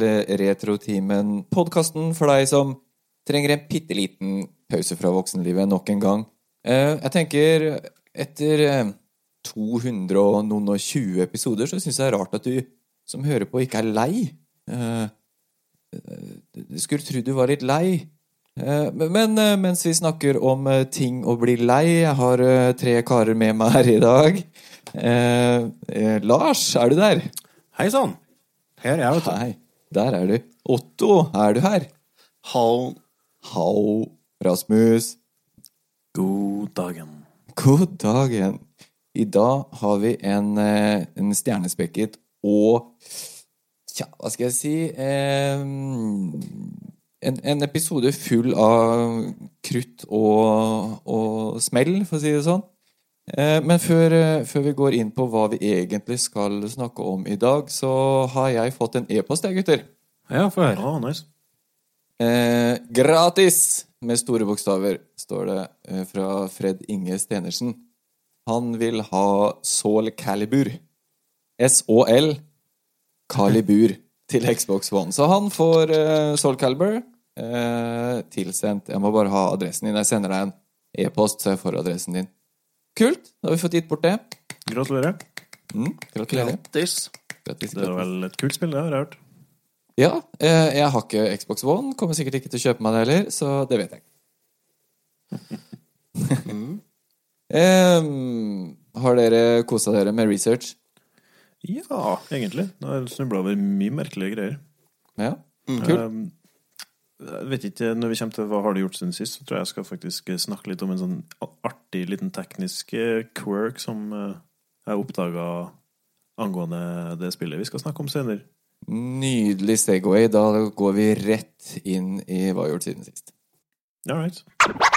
til eh, Retrotimen, podkasten for deg som trenger en bitte liten pause fra voksenlivet nok en gang. Eh, Jeg tenker, etter eh, 200 og noen og 20 episoder, så syns jeg det er rart at du som hører på, ikke er lei. Eh, Du skulle tro du var litt lei. Eh, Men eh, mens vi snakker om eh, ting å bli lei Jeg har eh, tre karer med meg her i dag. Eh, eh, Lars, er du der? Hei sann! Her er jeg, vet du. Hei, der er du. Otto, er du her? Hall. Hall, Rasmus. God dagen. God dagen. I dag har vi en, eh, en stjernespekket og Tja, hva skal jeg si eh, en, en episode full av krutt og, og smell, for å si det sånn. Eh, Men før, eh, før vi går inn på hva vi egentlig skal snakke om i dag, så har jeg fått en e-post, jeg, gutter. Ja, få høre. Oh, nice. Eh, gratis! Med store bokstaver, står det eh, fra Fred Inge Stenersen. Han vil ha Saul Calibur. S-Å-L Calibur til Xbox One. Så han får eh, Saul Calibur eh, tilsendt. Jeg må bare ha adressen din. Jeg sender deg en e-post, så jeg får adressen din. Kult! Da har vi fått gitt bort det. Gratulerer. Mm, gratulerer. Grattis. Grattis, Det er vel et kult spill, det har jeg hørt. Ja, eh, jeg har ikke Xbox One. Kommer sikkert ikke til å kjøpe meg det heller, så det vet jeg ikke. um, har dere kosa dere med research? Ja, egentlig. Nå har jeg snubla over mye merkelige greier. Ja, kult. Um, jeg vet ikke, Når vi kommer til hva har du gjort siden sist, så tror jeg jeg skal faktisk snakke litt om en sånn artig liten teknisk eh, quirk som eh, jeg oppdaga angående det spillet vi skal snakke om senere. Nydelig Segway. Da går vi rett inn i hva jeg har gjort siden sist. All right.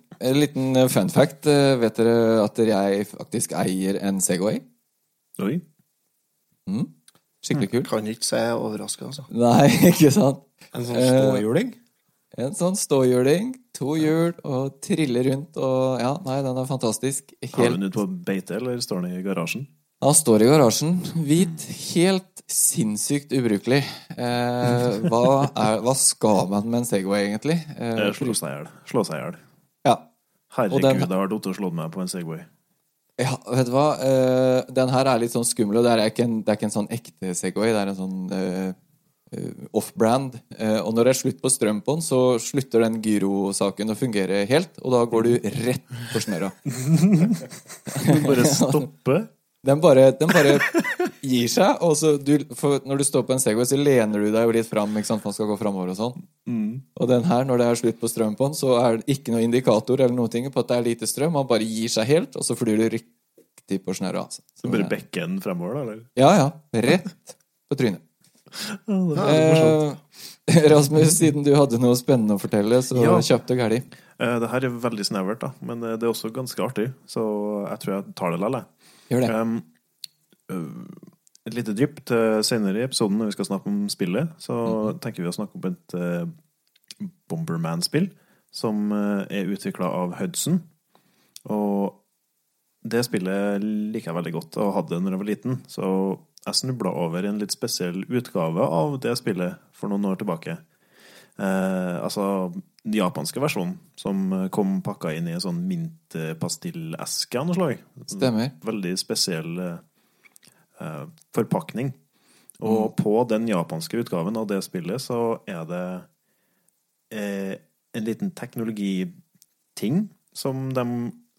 en liten fun fact. Eh, vet dere at jeg faktisk eier en Segway? Oi. Mm. Skikkelig kul. Kan ikke se overraska, altså. Nei, ikke sant? En sånn Eh, ståhjuling? En sånn ståhjuling, to hjul, og triller rundt, og ja, nei, den er fantastisk. Har du den ute på beite, eller står den i garasjen? Han står i garasjen, hvit, helt sinnssykt ubrukelig. Eh, hva, er, hva skal man med en Segway, egentlig? Eh, Eh, Slå seg i hjel. Slå seg i hjel. ja. Herregud, den- det har vært og slått meg på en Segway. ja, vet du hva? Uh, den her er litt sånn skummel, og det er ikke en, det er ikke en sånn ekte Segway, det er en sånn eh, off-brand. Uh, og når det er slutt på strøm på den, så slutter den gyrosaken å fungere helt, og da går du rett på snørra. Du bare stopper. Den bare, den bare gir seg, og så du, når du står på en Segway, så lener du deg jo litt fram, ikke sant, man skal gå framover og sånn. Mm. Og den her, når det er slutt på strøm på den, så er det ikke noe indikator eller noen ting på at det er lite strøm. Han bare gir seg helt, og så flyr du riktig på snørra. Altså. Så Så bare bekken fremover, da, eller? Ja, ja. Rett på trynet. Ja. Eh, Rasmus, siden du hadde noe spennende å fortelle, så Ja. kjapt og gæli. Eh, Det her er veldig snevert, da, men eh, det er også ganske artig, så jeg tror jeg tar det likevel. Gjør det. Um, et lite drypp til senere i episoden når vi skal snakke om spillet. Så tenker vi å snakke om et uh, Bomberman-spill som uh, er utvikla av Hudson. Og det spillet liker jeg veldig godt og hadde det når jeg var liten. Så jeg snubla over en litt spesiell utgave av det spillet for noen år tilbake. Uh, altså den japanske versjonen, som kom pakka inn i en sånn mintpastilleske av noe slag. Stemmer. Veldig spesiell eh, forpakning. Og på den japanske utgaven av det spillet så er det eh, en liten teknologiting som de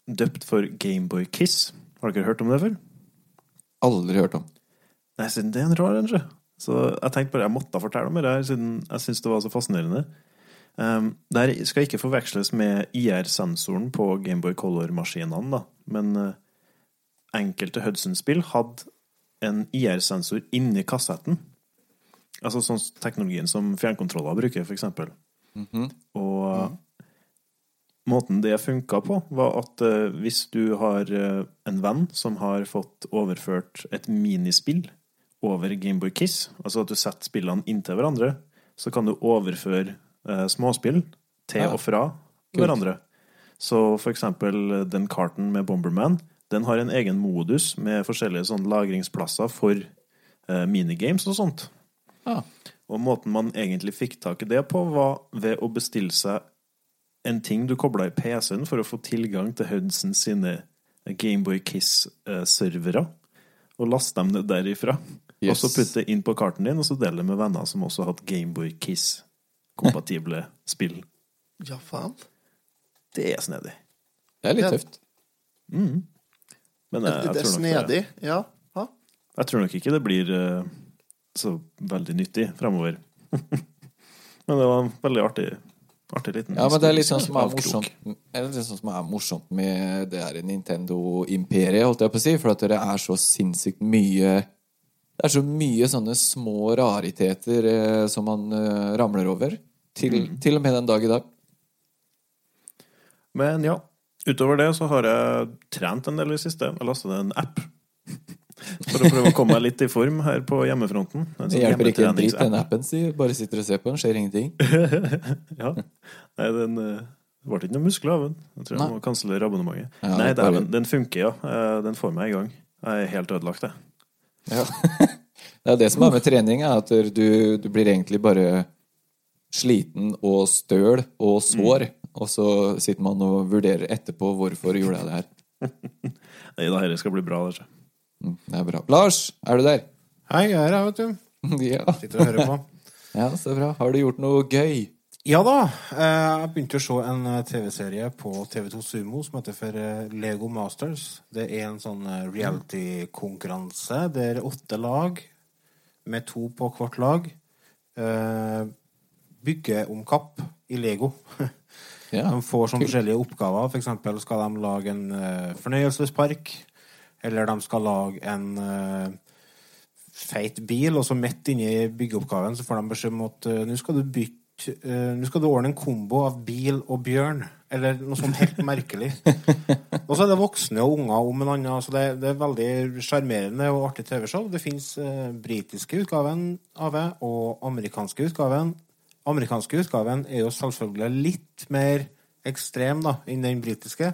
døpt for Gameboy Kiss. Har dere hørt om det før? Aldri hørt om. Nei, siden det er en rar en. Så jeg tenkte bare jeg måtte fortelle om det her, siden jeg syns det var så fascinerende. Um, det skal ikke forveksles med IR-sensoren på Gameboy Color-maskinene. Men uh, enkelte Hudson-spill hadde en IR-sensor inni kassetten. Altså sånn teknologien som fjernkontroller bruker, for eksempel. Og måten det funka på, var at uh, hvis du har uh, en venn som har fått overført et minispill over Gameboy Kiss, altså at du setter spillene inntil hverandre, så kan du overføre småspill til og fra hverandre. Så for eksempel eh, den karten med Bomberman, den har en egen modus med forskjellige sånn lagringsplasser for eh, minigames og sånt. Ah. Og måten man egentlig fikk tak i det på, var ved å bestille seg en ting du kobla i PC-en for å få tilgang til Hudson sine Gameboy Kiss-servere, og laste dem ned derifra. Og så putte det inn på karten din, og så dele med venner som også har hatt Gameboy Kiss-kompatible spill. Ja, faen. Det er snedig. Det er litt Ja. tøft. Men Det, jeg, jeg, det er tror nok det, snedig. Ja. Ha? jeg tror nok ikke det blir uh, så veldig nyttig fremover. Men det var en veldig artig, artig liten Ja, men det er litt sånn som er morsomt er litt sånn som er morsomt med det her Nintendo-imperiet, holdt jeg på å si, for at det er så sinnssykt mye Det er så mye sånne små rariteter eh, som man eh, ramler over. Til, til og med den dag i dag. Men ja, utover det så har jeg trent en del i det siste. Jeg lasta ned en app. For å prøve å komme meg litt i form her på hjemmefronten. En Det sånn hjelper ikke en dritt, den appen, sier. Bare sitter og ser på den, skjer ingenting. Ja. Nei, den eh, det ble ikke noe muskler av den. Jeg tror Nei. jeg må kansellere abonnementet. Ja, Nei, det bare- den funker, ja. Eh, Den får meg i gang. Jeg er helt ødelagt, jeg. Ja. det er det som er med trening, er at du, du blir egentlig bare sliten og støl og sår, og så sitter man og vurderer etterpå hvorfor gjorde jeg det her. Nei da, dette skal bli bra. Altså. Mm, Det er bra. Lars, er du der? Hei, jeg er her, vet du. Ja. Sitter og hører på. ja, så bra. Har du gjort noe gøy? Ja da. eh, Jeg begynte å se en eh, TV-serie på TV2 Sumo som heter for eh, Lego Masters. Det er en sånn reality-konkurranse. Det er åtte lag, med to på hvert lag. Bygger om kapp i Lego. Ja. De får sånn forskjellige oppgaver. For eksempel skal de lage en fornøyelsespark. Eller de skal lage en feit bil, og så midt inni byggeoppgaven så får de beskjed om at nå skal du bytte Nå skal du ordne en kombo av bil og bjørn. Eller noe sånt helt merkelig. og så er det voksne og unger om en annen. Så det, det er veldig sjarmerende og artig TV-show. Det fins eh, britiske utgaven av det, og amerikanske utgaven. Amerikanske utgaven er jo selvfølgelig litt mer ekstrem da, enn den britiske.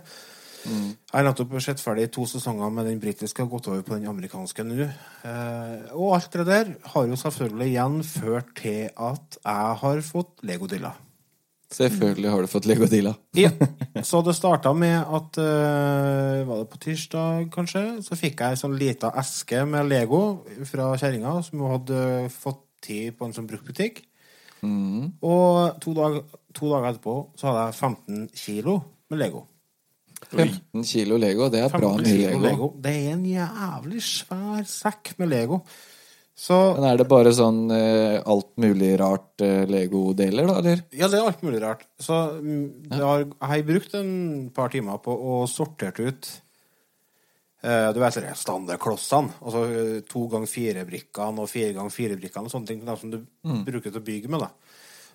Jeg har nettopp sett ferdig to sesonger med den britiske og gått over på den amerikanske nå. Eh, og alt det der har jo selvfølgelig igjen ført til at jeg har fått legodilla. Selvfølgelig har du fått Legodilla. Ja. Så det starta med at eh, Var det på tirsdag, kanskje? Så fikk jeg ei sånn lita eske med Lego fra kjerringa, som hun hadde fått til på en sånn bruktbutikk. Og to, dag, to dager etterpå så hadde jeg 15 kilo med Lego. 15 kilo Lego, det er bra 15 mye Lego. Lego. Det er en jævlig svær sekk med Lego. Så Men er det bare sånn eh, alt mulig rart eh, Lego-deler, da, eller? Ja, det er alt mulig rart. Så mm, det har, jeg har brukt en par timer på å sortere ut eh, Du vet de standardklossene. Altså eh, to ganger fire-brikkene og fire ganger fire-brikkene og sånne ting. De som du bruker til å bygge med. da.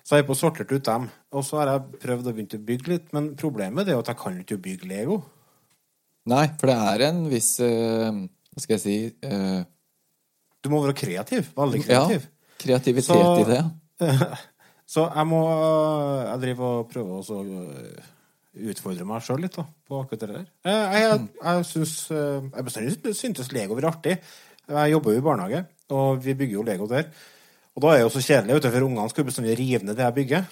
Så jeg har på sortert ut dem. Og så har jeg prøvd å begynne å bygge litt, men problemet er jo at jeg kan ikke bygge Lego. Nei, for det er en viss uh, Hva skal jeg si uh... Du må være kreativ. Veldig kreativ. Ja, kreativitet Så- i det. Så jeg må Jeg driver og prøver å øh, utfordre meg sjøl litt da, på akkurat det der. Jeg, jeg, jeg syns Jeg bestandig syntes Lego var artig. Jeg jobber jo i barnehage, og vi bygger jo Lego der. Og da er det jo så kjedelig, vet du, for ungene skal jo bestandig rive ned det jeg bygger.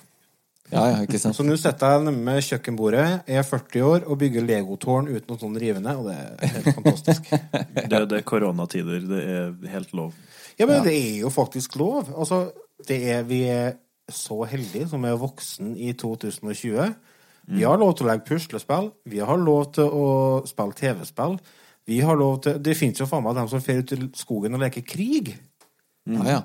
Ja, ja, ikke sant? Så nå sitter jeg nemme med kjøkkenbordet, er 40 år og bygger legotårn uten noe sånn rivende, og det er helt fantastisk. Det, det er koronatider. Det er helt lov. Ja, men det er jo faktisk lov. Altså, det er, vi er så heldige som er voksen i 2020. Vi har lov til å legge puslespill. Vi har lov til å spille TV-spill. Vi har lov til Det fins jo faen meg dem som fer ut i skogen og leker krig. Ja, ja.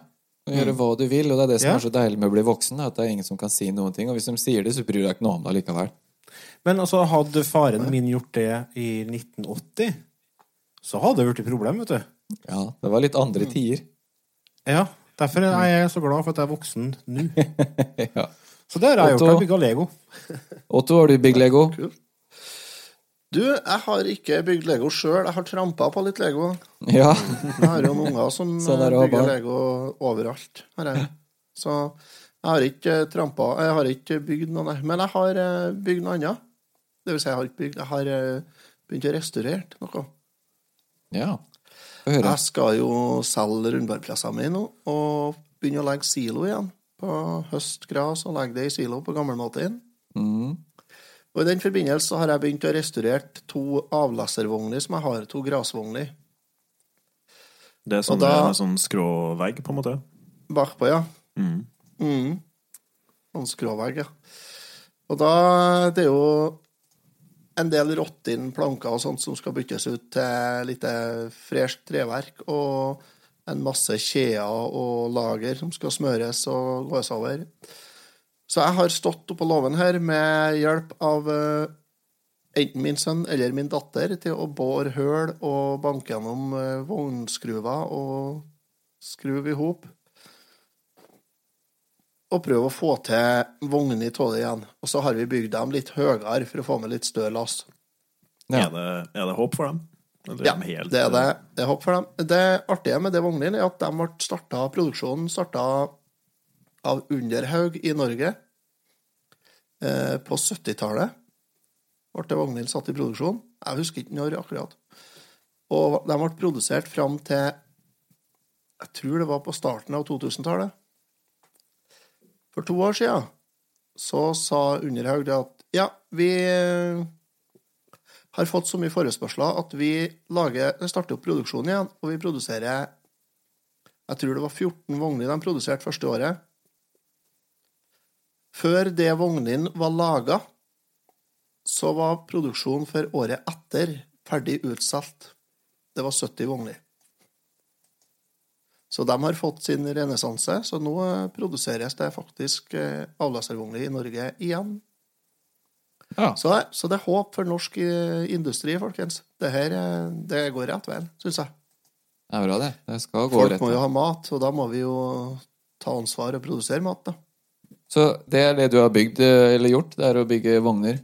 Du kan gjøre hva du vil, og det er det som Ja. er så deilig med å bli voksen, at det er ingen som kan si noen ting. Og hvis de sier det, så bryr du deg ikke noe om det likevel. Men altså, hadde faren min gjort det i 1980, så hadde det blitt et problem, vet du. Ja, det var litt andre tider. Ja. Derfor er jeg så glad for at jeg er voksen nå. ja. Så det har jeg gjort. Jeg har bygga Lego. Otto, har du bygd Lego? Du, jeg har ikke bygd Lego sjøl. Jeg har trampa på litt Lego. Ja. Jeg har jo noen unger som bygger barn. Lego overalt. Har jeg. Så jeg har ikke trampa Jeg har ikke bygd noe, nei. Men jeg har eh, bygd noe annet. Det vil si, jeg har bygd Jeg har eh, begynt å restaurere noe. ja. Jeg skal jo selge rundbærpressa mi nå, og begynne å legge silo igjen. På høstgras og legge det i silo på gammelmåten. Mm. Og i den forbindelse har jeg begynt å restaurere to avlasservogner som jeg har, to grasvogner. Det er sånn, da- med sånn skråvegg, på en måte. Bakpå, ja. Mm. Mm. Sånn skråvegg, ja. Og da Det er jo en del råttin planker og sånt som skal byttes ut til litt fresht treverk, og en masse kjeder og lager som skal smøres og gås over. Så jeg har stått oppå låven her med hjelp av eh, enten min sønn eller min datter til å bore høl og banke gjennom eh, vognskruver og skruve i hop og prøve å få til vognene i tåle igjen. Og så har vi bygd dem litt høyere for å få med litt større lass. Ja. Er, det, er det håp for dem? Eller Ja, er de helt, det er det. Det er håp for dem. Det artige med de vognene er at de ble starta, produksjonen starta av Underhaug i Norge eh, på 70-tallet. Ble vognene satt i produksjon. Jeg husker ikke når akkurat. Og de ble produsert fram til Jeg tror det var på starten av 2000-tallet. For to år siden så sa Underhaug det at ja, vi eh, har fått så mye forespørsler at vi lager, starter opp produksjonen igjen, og vi produserer Jeg tror det var 14 vogner de produserte første året. Før det vognene var laga, så var produksjonen for året etter ferdig utsolgt. Det var 70 vogner. Så de har fått sin renessanse, så nå eh, produseres det faktisk eh, avlaservogner i Norge igjen. Ja. Så, så det er håp for norsk eh, industri, folkens. Det her det går rett veien, syns jeg. Det er bra, det. Det skal gå Folk rett. må jo ha mat, og da må vi jo ta ansvar og produsere mat, da. Så det er det du har bygd, eh, eller gjort? Det er å bygge vogner?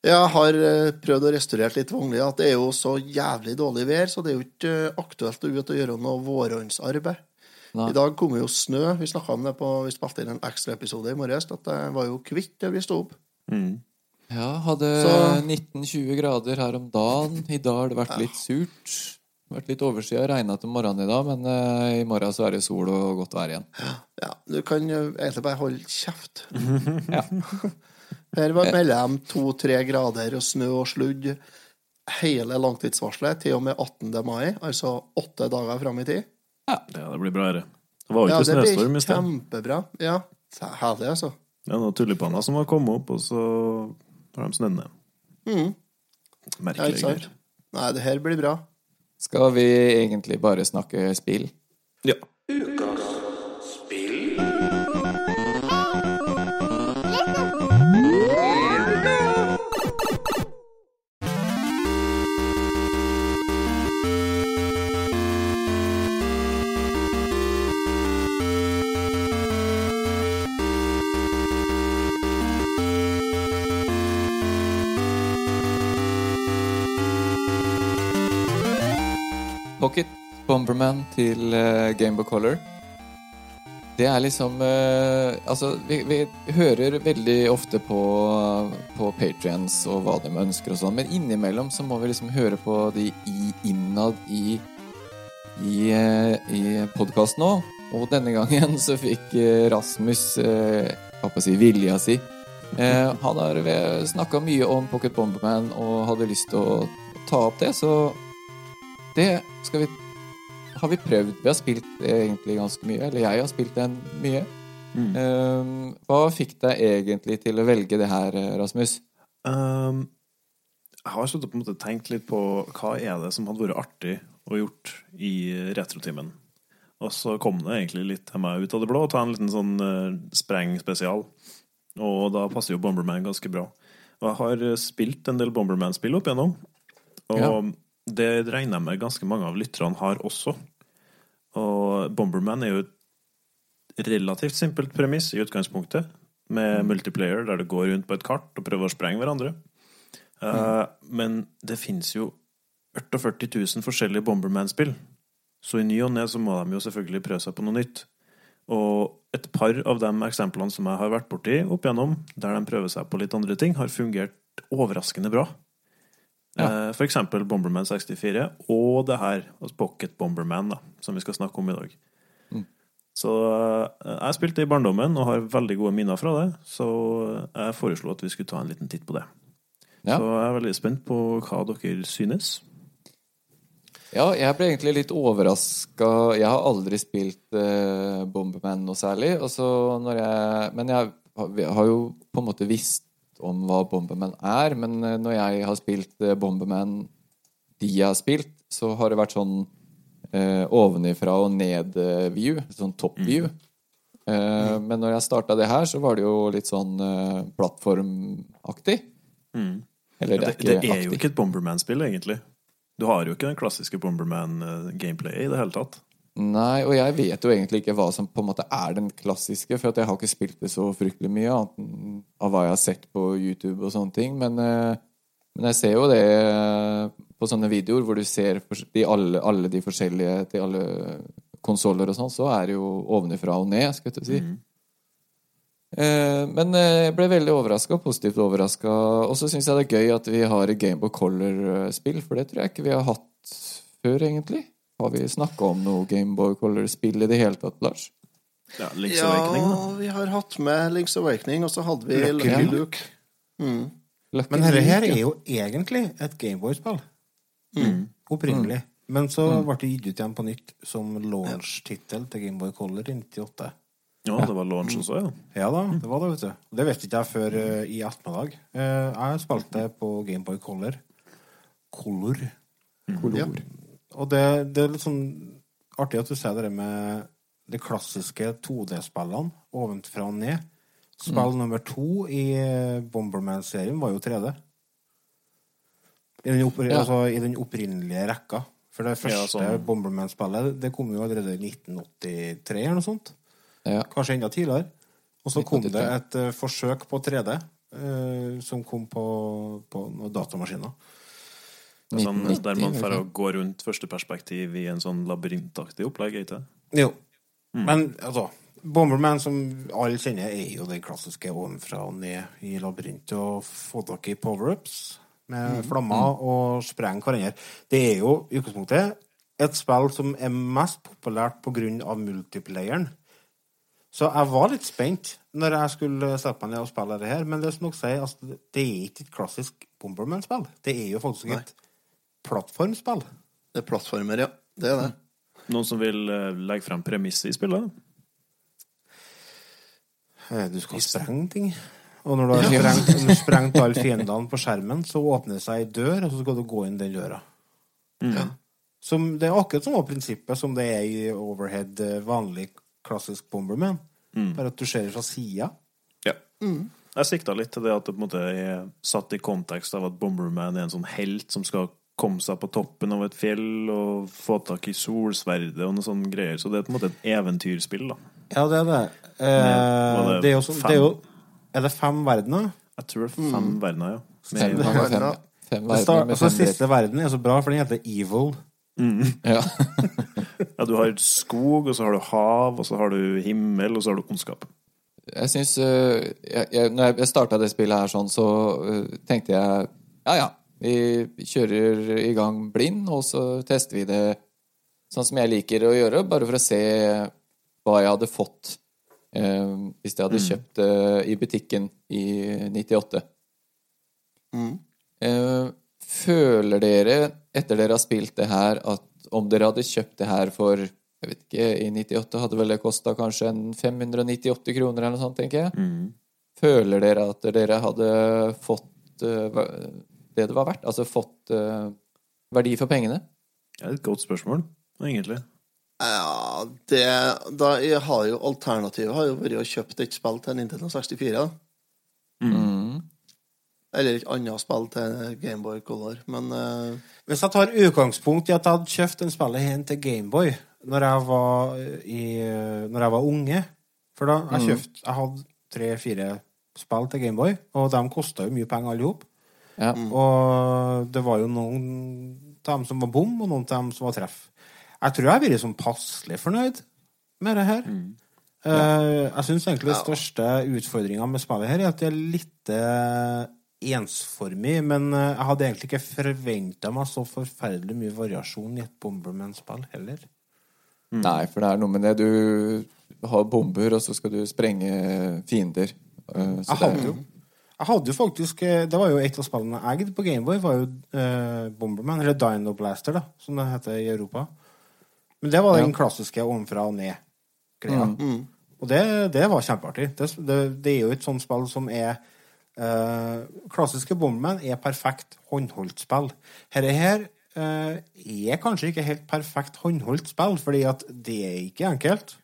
Jeg har eh, prøvd å restaurere litt vogner. At det er jo så jævlig dårlig vær, så det er jo ikke eh, aktuelt å ut og gjøre noe vårhåndsarbeid. Nei. I dag kom jo snø. Vi snakka om det på Vi spilte inn en ekstraepisode i morges. At det var jo kvitt det vi sto opp. Mm. Ja, hadde 19-20 grader her om dagen. I dag har det vært litt surt. Det har vært litt overskya. Regna til morgenen i dag, men uh, i morgen så er det sol og godt vær igjen. Ja, du kan jo egentlig bare holde kjeft. Ja. Her var mellom to-tre grader og snø og sludd hele langtidsvarselet til og med 18. mai, altså åtte dager fram i tid. Ja, det blir bra, dette. Det var jo Ja, ikke blir snøstorm i sted. kjempebra. Ja, herlig, altså. Det er noen tulipaner som har kommet opp, og så har de snødd ned. Mm. Ja, Merkelig. ikke? Nei, det her blir bra. Skal vi egentlig bare snakke spill? Ja. Bomberman til uh, Gameboy Color. Det er liksom uh, Altså, vi, vi hører veldig ofte på, på patrients og hva de ønsker og sånn, men innimellom så må vi liksom høre på de i, innad i i, uh, i podkasten òg. Og denne gangen så fikk eh, Rasmus eh, hva si, vilja si. Eh, han har snakka mye om Pocket Bomberman og hadde lyst til å ta opp det, så det skal vi har vi prøvd. Vi har spilt det egentlig ganske mye. Eller jeg har spilt den mye. Mm. Um, hva fikk deg egentlig til å velge det her, Rasmus? Um, jeg har sluttet på en måte tenkt litt på hva er det som hadde vært artig å gjort i retrotimen. Og så kom det egentlig litt til meg ut av det blå å ta en liten sånn uh, spreng-spesial. Og da passer jo Bomberman ganske bra. Og jeg har eh, spilt en del Bomberman-spill opp igjennom. Og Ja. Det regner jeg med ganske mange av lytterne har også. Og Bomberman er jo et relativt simpelt premiss i utgangspunktet, med multiplayer der du går rundt på et kart og prøver å sprenge hverandre. Eh, Men det finnes jo 48 000 forskjellige Bomberman-spill. Så i ny og ne så må de jo selvfølgelig prøve seg på noe nytt. Og et par av de eksemplene som jeg har vært borti opp igjennom, der de prøver seg på litt andre ting, har fungert overraskende bra. Eh, For eksempel Bomberman 64, og det her, altså Pocket Bomberman, da, som vi skal snakke om i dag. Så eh, jeg spilte i barndommen og har veldig gode minner fra det, så jeg foreslo at vi skulle ta en liten titt på det. Ja. Så jeg er veldig spent på hva dere synes. Ja, jeg ble egentlig litt overraska. Jeg har aldri spilt eh, Bomberman noe særlig. Og så når jeg, men jeg har jo på en måte visst om hva Bomberman er. Men eh, når jeg har spilt eh, Bomberman de jeg har spilt, så har det vært sånn eh, ovenifra og ned-view. Sånn top-view. Eh, Men når jeg starta det her, så var det jo litt sånn eh, plattformaktig. Eller det det, er ikke det er jo ikke et Bomberman-spill, egentlig. Du har jo ikke den klassiske Bomberman-gameplayet i det hele tatt. Nei, og jeg vet jo egentlig ikke hva som på en måte er den klassiske, for jeg har ikke spilt det så fryktelig mye, annet av hva jeg har sett på YouTube og sånne ting. Men, eh, men jeg ser jo det eh, på sånne videoer hvor du ser de alle, alle de forskjellige til alle konsoller og sånn, så er det jo ovenifra og ned, skal jeg si. Mm. Men eh, jeg ble veldig overraska, positivt overraska. Og så syns jeg det er gøy at vi har et Gameboy Color-spill, for det tror jeg ikke vi har hatt før, egentlig. Har vi snakka om noe Gameboy Color-spill i det hele tatt, Lars? Ja, Link's Awakening, da. Ja, vi har hatt med Links Awakening, og så hadde vi Lucky Lucky Luke. Luke. Mm. Lucky Men dette her er jo egentlig et Gameboy-spill. Opprinnelig. Men så ble det gitt ut igjen på nytt som launch-tittel til Gameboy Color i 98. Ja, det var launch også, ja. Ja da, det var det, vet du. Det visste ikke jeg før uh, i ettermiddag. Uh, jeg spilte på Gameboy Color. Color. Kolor. Og det, det er litt sånn artig at du sier det med de klassiske 2D-spillene ovenfra og ned. Spill nummer to i eh, Bomberman-serien var jo 3D. I den, oppri Ja. altså, I den opprinnelige rekka. For det første sånn. Bomberman-spillet Det kom jo allerede i 1983 eller noe sånt. Ja. Kanskje enda tidligere. Og så kom det et uh, forsøk på 3D uh, som kom på, på datamaskiner. Sånn, der man får gå rundt første perspektiv i en sånn labyrintaktig opplegg, ikke det? Jo. Men altså Bomberman, som alle kjenner, er jo den klassiske ovenfra og ned i labyrint. Og få tak i power-ups med flammer og sprenge hverandre. Det er jo i utgangspunktet et spill som er mest populært av multiplayeren. Så jeg var litt spent når jeg skulle sette meg ned og spille det her, men det som dere sier, altså, det er ikke et klassisk Bomberman-spill. Det er jo faktisk et plattformspill. Det er plattformer, ja. Det er det. Noen som vil eh, legge frem premisset i spillet? Eh, Du skal sprenge ting. Og når du har sprengt, når du har sprengt alle fiendene på skjermen, så åpner det seg ei dør, og så skal du gå inn den døra. Som, det er akkurat samme prinsippet som det er i overhead eh, vanlig klassisk Bomberman. Bare at du ser det fra sida. Ja. Jeg sikta litt til det at det på en måte er satt i kontekst av at Bomberman er en sånn helt som skal komme seg på toppen av et fjell og få tak i solsverdet og noe sånne greier. Så det er på en måte et eventyrspill, da. Ja, det er det. Eh, det det, er jo sånn, det er jo Er det fem verdener? Jeg tror det er fem verdener, ja. Fem Med, ganger fem, verdener med altså, siste verden er så bra, for den heter Evil. Ja. ja, du har skog, og så har du hav, og så har du himmel, og så har du ondskap. Jeg syns uh, jeg, jeg, Når jeg starta det spillet her sånn, så uh, tenkte jeg ja, ja, vi kjører i gang blind, og så tester vi det sånn som jeg liker å gjøre, bare for å se hva jeg hadde fått eh, hvis jeg hadde kjøpt det i butikken i 98. Eh, føler dere, etter dere har spilt det her, at om dere hadde kjøpt det her for jeg vet ikke, I 98 hadde vel det kosta kanskje en 598 kroner eller noe sånt, tenker jeg. Føler dere at dere hadde fått eh, det det var verdt? Altså fått uh, verdi for pengene? Det er et godt spørsmål, egentlig. Ja, det da jeg har jo Alternativet har jo vært å kjøpe et spill til Nintendo 64. Da. Mm. Eller et annet spill til Gameboy Color. Men uh... Hvis jeg tar utgangspunkt i at jeg hadde kjøpt en spillet hen til Gameboy når jeg var, i, når jeg var unge, For da jeg kjøpt, Jeg hadde tre-fire spill til Gameboy, og de kosta jo mye penger alle sammen. Ja. Og det var jo noen av dem som var bom, og noen av dem som var treff. Jeg tror jeg har vært sånn passelig fornøyd med det her. Eh, jeg syns egentlig den største utfordringa med spillet her er at det er litt eh, ensformig, men eh, jeg hadde egentlig ikke forventa meg så forferdelig mye variasjon i et Bomberman-spill heller. Nei, for det er noe med det. Du har bomber, og så skal du sprenge fiender. Så Jeg det hadde jo jeg hadde jo faktisk eh, Det var jo et av spillene jeg eide på Gameboy, var jo eh, Bomberman, eller Dino Blaster, da, som det heter i Europa. Men det var den klassiske ovenfra og ned-greia. Og det, det var kjempeartig. Det, det, det er jo et sånt spill som er eh, Klassiske Bomberman er perfekt håndholdt spill. Dette her eh, er kanskje ikke helt perfekt håndholdt spill, fordi at det er ikke enkelt.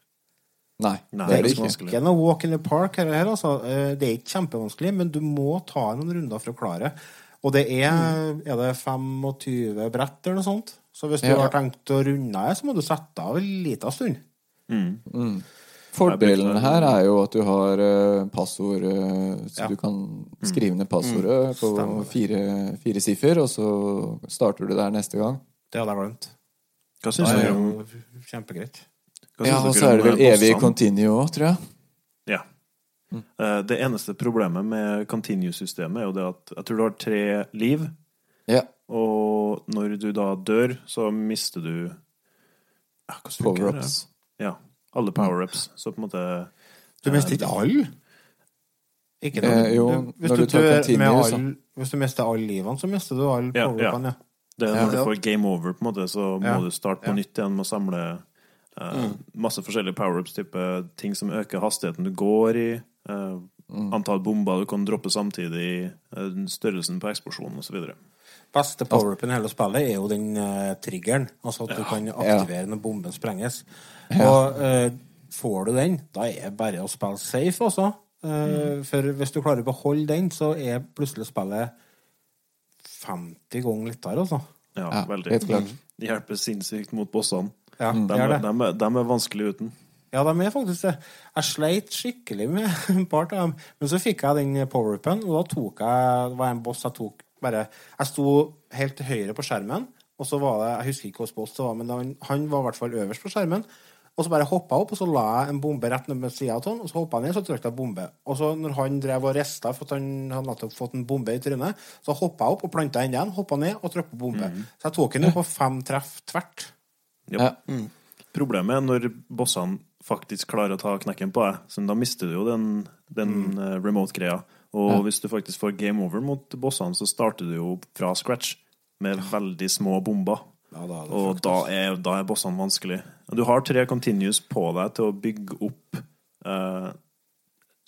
Nei, Nei, det er det det er ikke. vanskelig. Ikke noe walk in the park her, her altså. Eh, Det er ikke kjempevanskelig, men du må ta noen runder for å klare. Og det er, er det 25 brett eller noe sånt. Så hvis du Ja. har tenkt å runde det, så må du sette av en liten stund. Fordelen her er jo at du har eh, passord, eh, så Ja. du kan skrive ned passordet på Stemmer. fire, fire siffer, og så starter du der neste gang. Det hadde jeg glemt. Hva syns er jo kjempegreit. Ja, og så er det vel eh, evig continue òg, tror jeg. Ja. Mm. Det eneste problemet med continue-systemet er jo det at jeg tror du har tre liv, Ja. og når du da dør, så mister du ja? Power-ups. Ja. Alle power-ups. Så på en måte Du mister ikke alle? Ikke Eh, jo, du, hvis, når du du tar continue, all, hvis du mister alle livene, så mister du alle power-upene, ja. Det er Ja. når du får game over, på en måte, så må du starte på Ja. nytt igjen med å samle eh, masse forskjellige power-ups, type ting som øker hastigheten du går i, mm. antall bomber du kan droppe samtidig, eh, størrelsen på eksplosjonen osv. Beste power-upen i hele spillet er jo den eh, triggeren. Altså at du kan aktivere når bomben sprenges. Og eh, får du den, da er det bare å spille safe, altså. Mm. For hvis du klarer å beholde den, så er plutselig spillet 50 ganger lettere, altså. Ja, Ja, veldig. helt klart. Det hjelper sinnssykt mot bossene. Ja, De, det er det. de, de, de er vanskelig uten. Ja, de er faktisk det. Jeg sleit skikkelig med en part av dem. Men så fikk jeg den power-upen, og da tok jeg Det var en boss jeg tok bare Jeg sto helt til høyre på skjermen, og så var det Jeg husker ikke hvilken boss det var, men han, han var i hvert fall øverst på skjermen. Og så bare hoppa jeg opp, og så la jeg en bombe rett ned ved sida av han, og så hoppa jeg ned, så trykte jeg bombe. Og så når han drev og rista for at han hadde nettopp fått en bombe i trynet, så hoppa jeg opp og planta enda igjen, hoppa ned og trykka bombe. bombe. Så jeg tok den jo på fem treff tvert. Ja. Problemet er når bossene faktisk klarer å ta knekken på deg, så da mister du jo den, den mm. remote-greia. Og Ja. hvis du faktisk får game over mot bossene, så starter du jo fra scratch med veldig små bomber. Ja, da er Og da er, da er bossene vanskelig. Du har tre continues på deg til å bygge opp eh,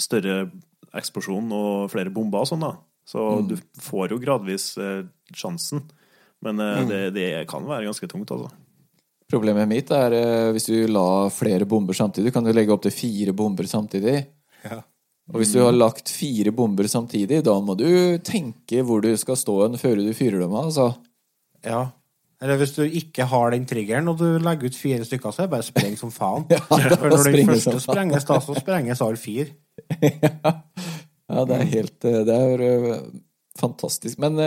større eksplosjon og flere bomber og sånn, da. Så du får jo gradvis eh, sjansen. Men eh, det, det kan være ganske tungt, altså. Problemet mitt er eh, hvis du la flere bomber samtidig, kan du legge opp til fire bomber samtidig. Ja. Og hvis du har lagt fire bomber samtidig, da må du tenke hvor du skal stå hen før du fyrer dem av. Altså. Ja. Eller hvis du ikke har den triggeren, og du legger ut fire stykker, så er det bare spreng som faen. Ja, For når den første sprenges, da, så sprenges alle fire. Ja, ja. det er helt eh, Det er eh, fantastisk. Men,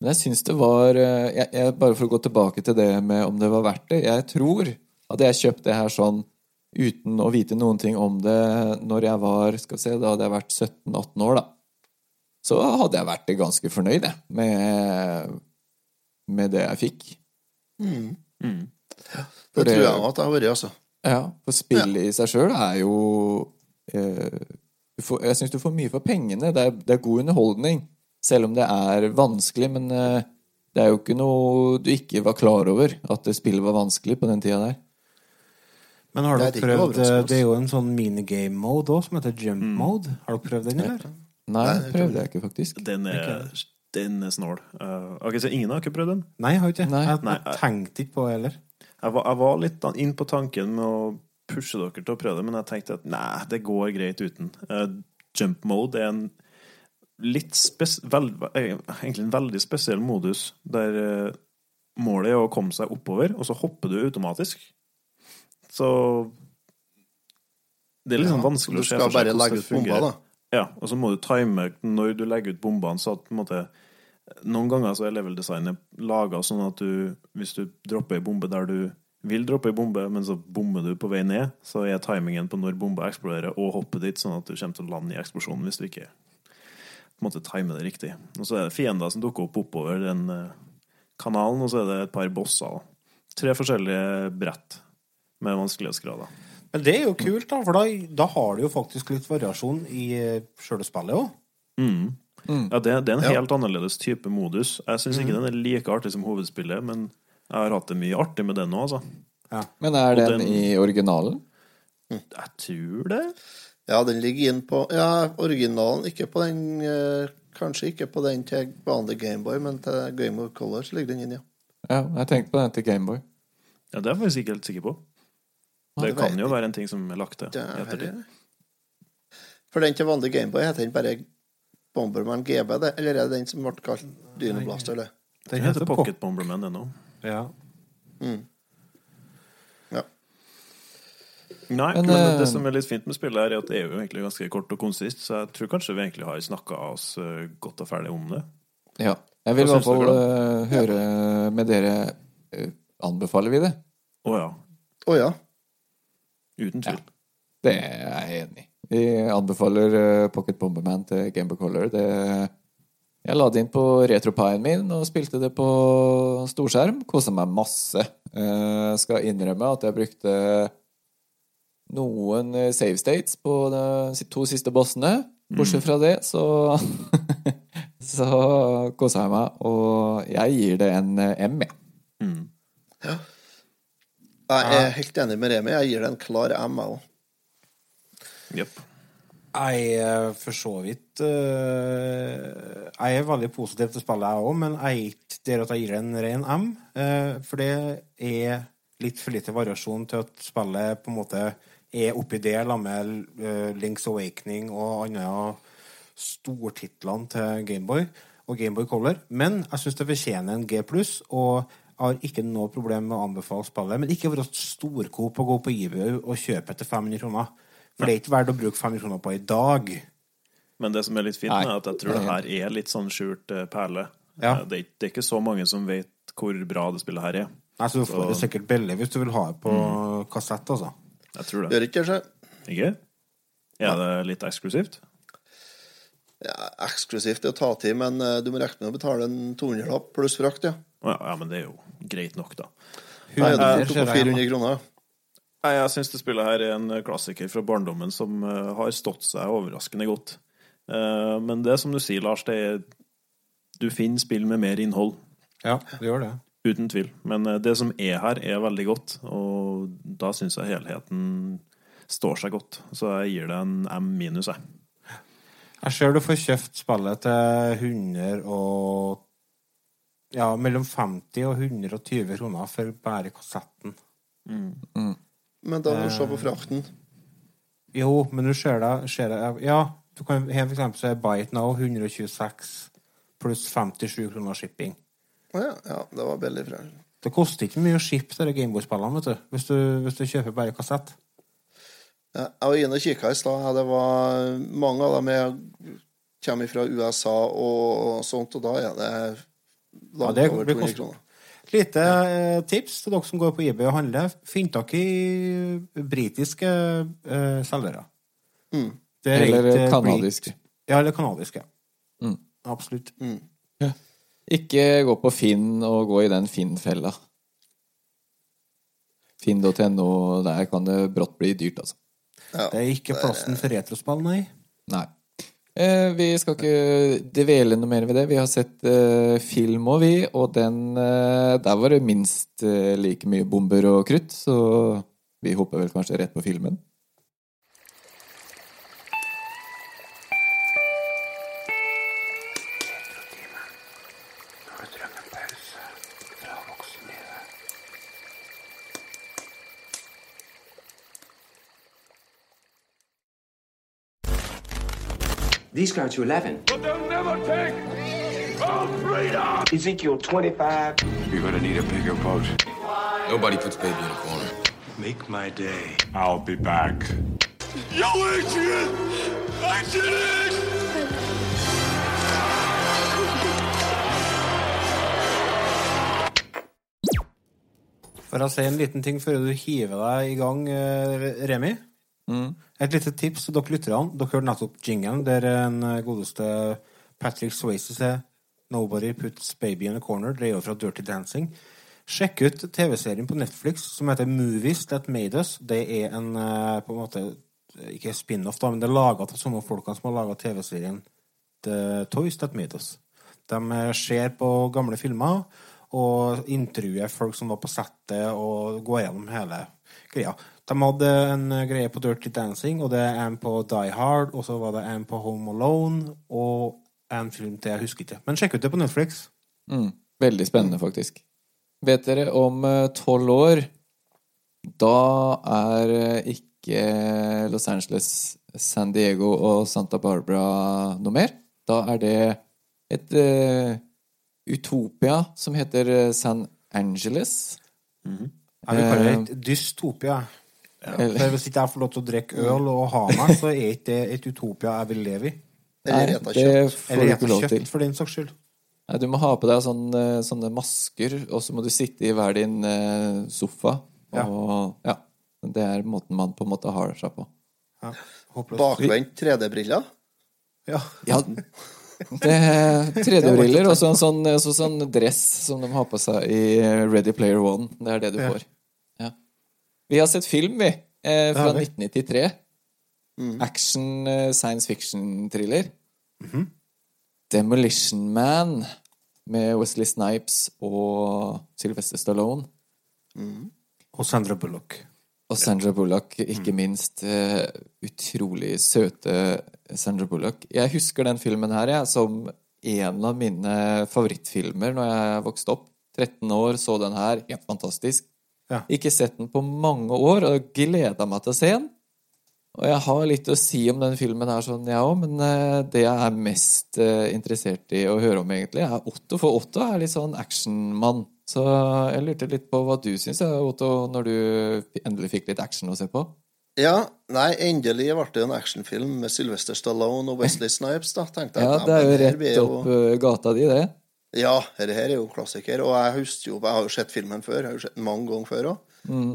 men jeg syns det var eh, jeg, jeg, Bare for å gå tilbake til det med om det var verdt det. Jeg tror hadde jeg kjøpt det her sånn uten å vite noen ting om det når jeg var skal vi se, Da hadde jeg vært 17-18 år, da. Så hadde jeg vært ganske fornøyd, jeg, med, med det jeg fikk. Mm. Det For det- tror jeg at jeg har vært, altså. Ja, for spillet i seg sjøl er jo eh, du får, Jeg syns du får mye for pengene. Det er, det er god underholdning. Selv om det er vanskelig, men eh, det er jo ikke noe du ikke var klar over, at spillet var vanskelig på den tida der. Men har du det prøvd. Det er jo en sånn minigame-mode òg, som heter jump mode. Har du prøvd den, eller? Nei, det prøvde jeg ikke, faktisk. Den er, den er snål. Uh, ok, så ingen har ikke prøvd den? Nei, jeg har ikke. Nei. Jeg, jeg tenkte ikke på det heller. Jeg var, jeg var litt inn på tanken med å pushe dere til å prøve det, men jeg tenkte at nei, det går greit uten. Uh, jump mode er en litt spes vel, eh, egentlig en veldig spesiell modus, der eh, målet er å komme seg oppover, og så hopper du automatisk. Så Det er litt sånn Ja, vanskelig så å se for seg bare hvordan legge det ut bomba, da. Ja, og så må du time når du legger ut bombene, så at på en måte Noen ganger så er level-designet laga sånn at du, hvis du dropper ei bombe der du vil droppe ei bombe, men så bommer du på vei ned, så er timingen på når bomba eksploderer, og hoppet ditt, sånn at du kommer til å lande i eksplosjonen hvis du ikke på en måte timer det riktig. Og så er det fiender som dukker opp oppover den eh, kanalen, og så er det et par bosser. Tre forskjellige brett med vanskelighetsgrader. Men det er jo kult, da, for da, da har du jo faktisk litt variasjon i eh, sjøle spillet òg. Mm. Ja, det, det er en Ja. helt annerledes type modus. Jeg syns ikke den er like artig som hovedspillet, men jeg har hatt det mye artig med den òg, altså. Men er den den- i originalen? Jeg tror det. Ja, den ligger inn på Ja, originalen, ikke på den eh, Kanskje ikke på den til vanlig Gameboy, men til Game of Color så ligger den inn, ja. Ja, jeg tenkte på den til Gameboy. Ja, Det er jeg faktisk ikke helt sikker på. Det det kan jo være en ting som er lagt til. Det i er ettertid. For den til vanlig Gameboy heter den bare Bomberman GB, det? Eller er det den som ble kalt Dynoblaster, det? Den heter Pocket Bomberman ennå. Ja. Ja. Nei, Men, men, eh, det som er litt fint med spillet, her er at det er jo egentlig ganske kort og konsist, så jeg tror kanskje vi egentlig har snakka oss eh, godt og ferdig om det. Ja. Jeg vil i hvert fall eh, høre med dere Anbefaler vi det? Å ja. Å ja. Uten tvil. Det er jeg enig i. Vi anbefaler Pocket Bomberman til Gameboy Color. Det, jeg la det inn på retropien min og spilte det på storskjerm. Kosa meg masse. Jeg skal innrømme at jeg brukte noen eh, save states på de to siste bossene. Bortsett fra det, så Så kosa jeg meg, og jeg gir det en eh, M, jeg. Mm. Jeg er helt enig med Remi. Jeg gir det en klar M, jeg òg. Jepp. Jeg er for så vidt eh, Jeg er veldig positiv til spillet, jeg òg, men jeg er ikke der at jeg gir det en ren M. eh, for det er litt for lite variasjon til at spillet på en måte er oppi det sammen med eh, Link's Awakening og andre stortitlene til Gameboy og Gameboy Color. Men jeg syns det fortjener en G pluss, og jeg har ikke noe problem med å anbefale spillet. Men ikke være storkop og gå på eBay og kjøpe til 500 kroner. For det er ikke verdt å bruke 500 kroner på i dag. Men det som er litt fint, Nei. er at jeg tror det her er litt sånn skjult eh, perle. Ja. Eh, Det, er, det er ikke så mange som vet hvor bra det spillet her er. Nei, så du får det sikkert billig hvis du vil ha det på kassett, altså. Jeg tror det. Gjør ikke så? Ikke? Er det litt eksklusivt? Ja, eksklusivt er å ta til, men eh, du må regne med å betale en 200-lapp pluss frakt, ja. Ja, ja, men det er jo greit nok, da. Nei, er du får fort på 400 kroner. Nei, Jeg syns det spillet her er en klassiker fra barndommen som eh, har stått seg overraskende godt. Eh, men det som du sier, Lars, det er Du finner spill med mer innhold. Ja, det gjør det. Uten tvil. Men eh, det som er her, er veldig godt, og da syns jeg helheten står seg godt. Så jeg gir det en M minus, jeg. Jeg ser du får kjøpt spillet til 100 og Ja, mellom 50 og 120 kroner for bare kassetten. Men da må du se på frakten. Jo, men du ser det, ser det Ja, du kan her for eksempel så er Bite Now 126 pluss 57 kroner shipping. Ja, ja, det var billig fra Det koster ikke mye å shippe de Gameboy-spillene, vet du, hvis du, hvis du kjøper bare kassett. ja, Jeg var inne og kikka i stad. Det var mange av dem jeg kommer fra USA og sånt, og da er det Ja, det over blir 200 kroner. Et lite eh, tips til dere som går på eBay og handler. Finn tak i britiske eh, selgere. Mm. Er Eller ikke, eh, kanadisk. Ja, eller kanadiske. Mm. Absolutt. Ikke gå på Finn og gå i den Finn-fella. Finn.no, der kan det brått bli dyrt, altså. Ja, Det er ikke plassen for retrospill, nei. Nei. Eh, vi skal ikke dvele noe mer ved det. Vi har sett eh, film òg, vi, og den eh, Der var det minst eh, like mye bomber og krutt, så vi hopper vel kanskje rett på filmen. These count to 11. But they'll never take our freedom! Ezekiel 25. You're gonna need a bigger boat. Nobody puts baby in a corner. Make my day. I'll be back. Yo, Adrian! I did it! For å si en liten ting før du hiver deg i gang, eh, Remi. Et lite tips til dere lytterne. Dere hørte nettopp jingelen der en eh, godeste Patrick Swayze sier 'Nobody puts baby in a corner'. Det er jo fra Dirty Dancing. Sjekk ut TV-serien på Netflix som heter Movies That Made Us. Det er en eh, på en måte Ikke spin-off, da, men det er laga av samme folkene som har laga TV-serien The Toys That Made Us. De eh, ser på gamle filmer og intervjuer folk som var på settet, og går gjennom hele greia. De hadde en eh, greie på Dirty Dancing, og det er en på Die Hard, og så var det en på Home Alone, og en film til, jeg husker ikke. Men sjekk ut det på Netflix. Mm. Veldig spennende, faktisk. Vet dere om tolv år Da er eh, ikke Los Angeles, San Diego og Santa Barbara noe mer. Da er det et uh, utopia som heter eh, San Angeles. Jeg vil kalle det et dystopia. Eller- For hvis ikke jeg får lov til å drikke øl og ha meg, så er ikke det et utopia jeg vil leve i. Eller ete kjøtt. Eller kjøtt, for den saks skyld. Nei, du må ha på deg sånne, sånne masker, og så må du sitte i hver din eh, sofa. Og ja, det er måten man på en måte har seg på. Ja. Bakvendt 3D-briller. Ja. Ja, det er 3D-briller og så en sånn, så sånn dress som de har på seg i Ready Player One. Det er det du Ja. får. Vi har sett film, vi, eh, fra vi. 1993. Action eh, science fiction-thriller. Demolition Man med Wesley Snipes og Sylvester Stallone. Og Sandra Bullock. Og Sandra Bullock, ikke minst. Uh, utrolig søte Sandra Bullock. Jeg husker den filmen her jeg, som en av mine favorittfilmer når jeg vokste opp. 13 år, så den her. Helt fantastisk. Ja. Ikke sett den på mange år, og gleda meg til å se den. Og jeg har litt å si om den filmen her, sånn, jeg òg, men eh, det jeg er mest eh, interessert i å høre om, egentlig, er Otto. For Otto er litt sånn actionmann. Så jeg lurte litt på hva du syns, Otto, når du endelig fikk litt action å se på. Ja, nei, endelig ble det en actionfilm med Sylvester Stallone og Wesley Snipes, da, tenkte jeg. Ja, det er jo rett opp eh, gata di, det. Ja, dette her er jo klassiker, og jeg husker jo Jeg har jo sett filmen før. Jeg har jo sett den mange ganger før òg. Mm.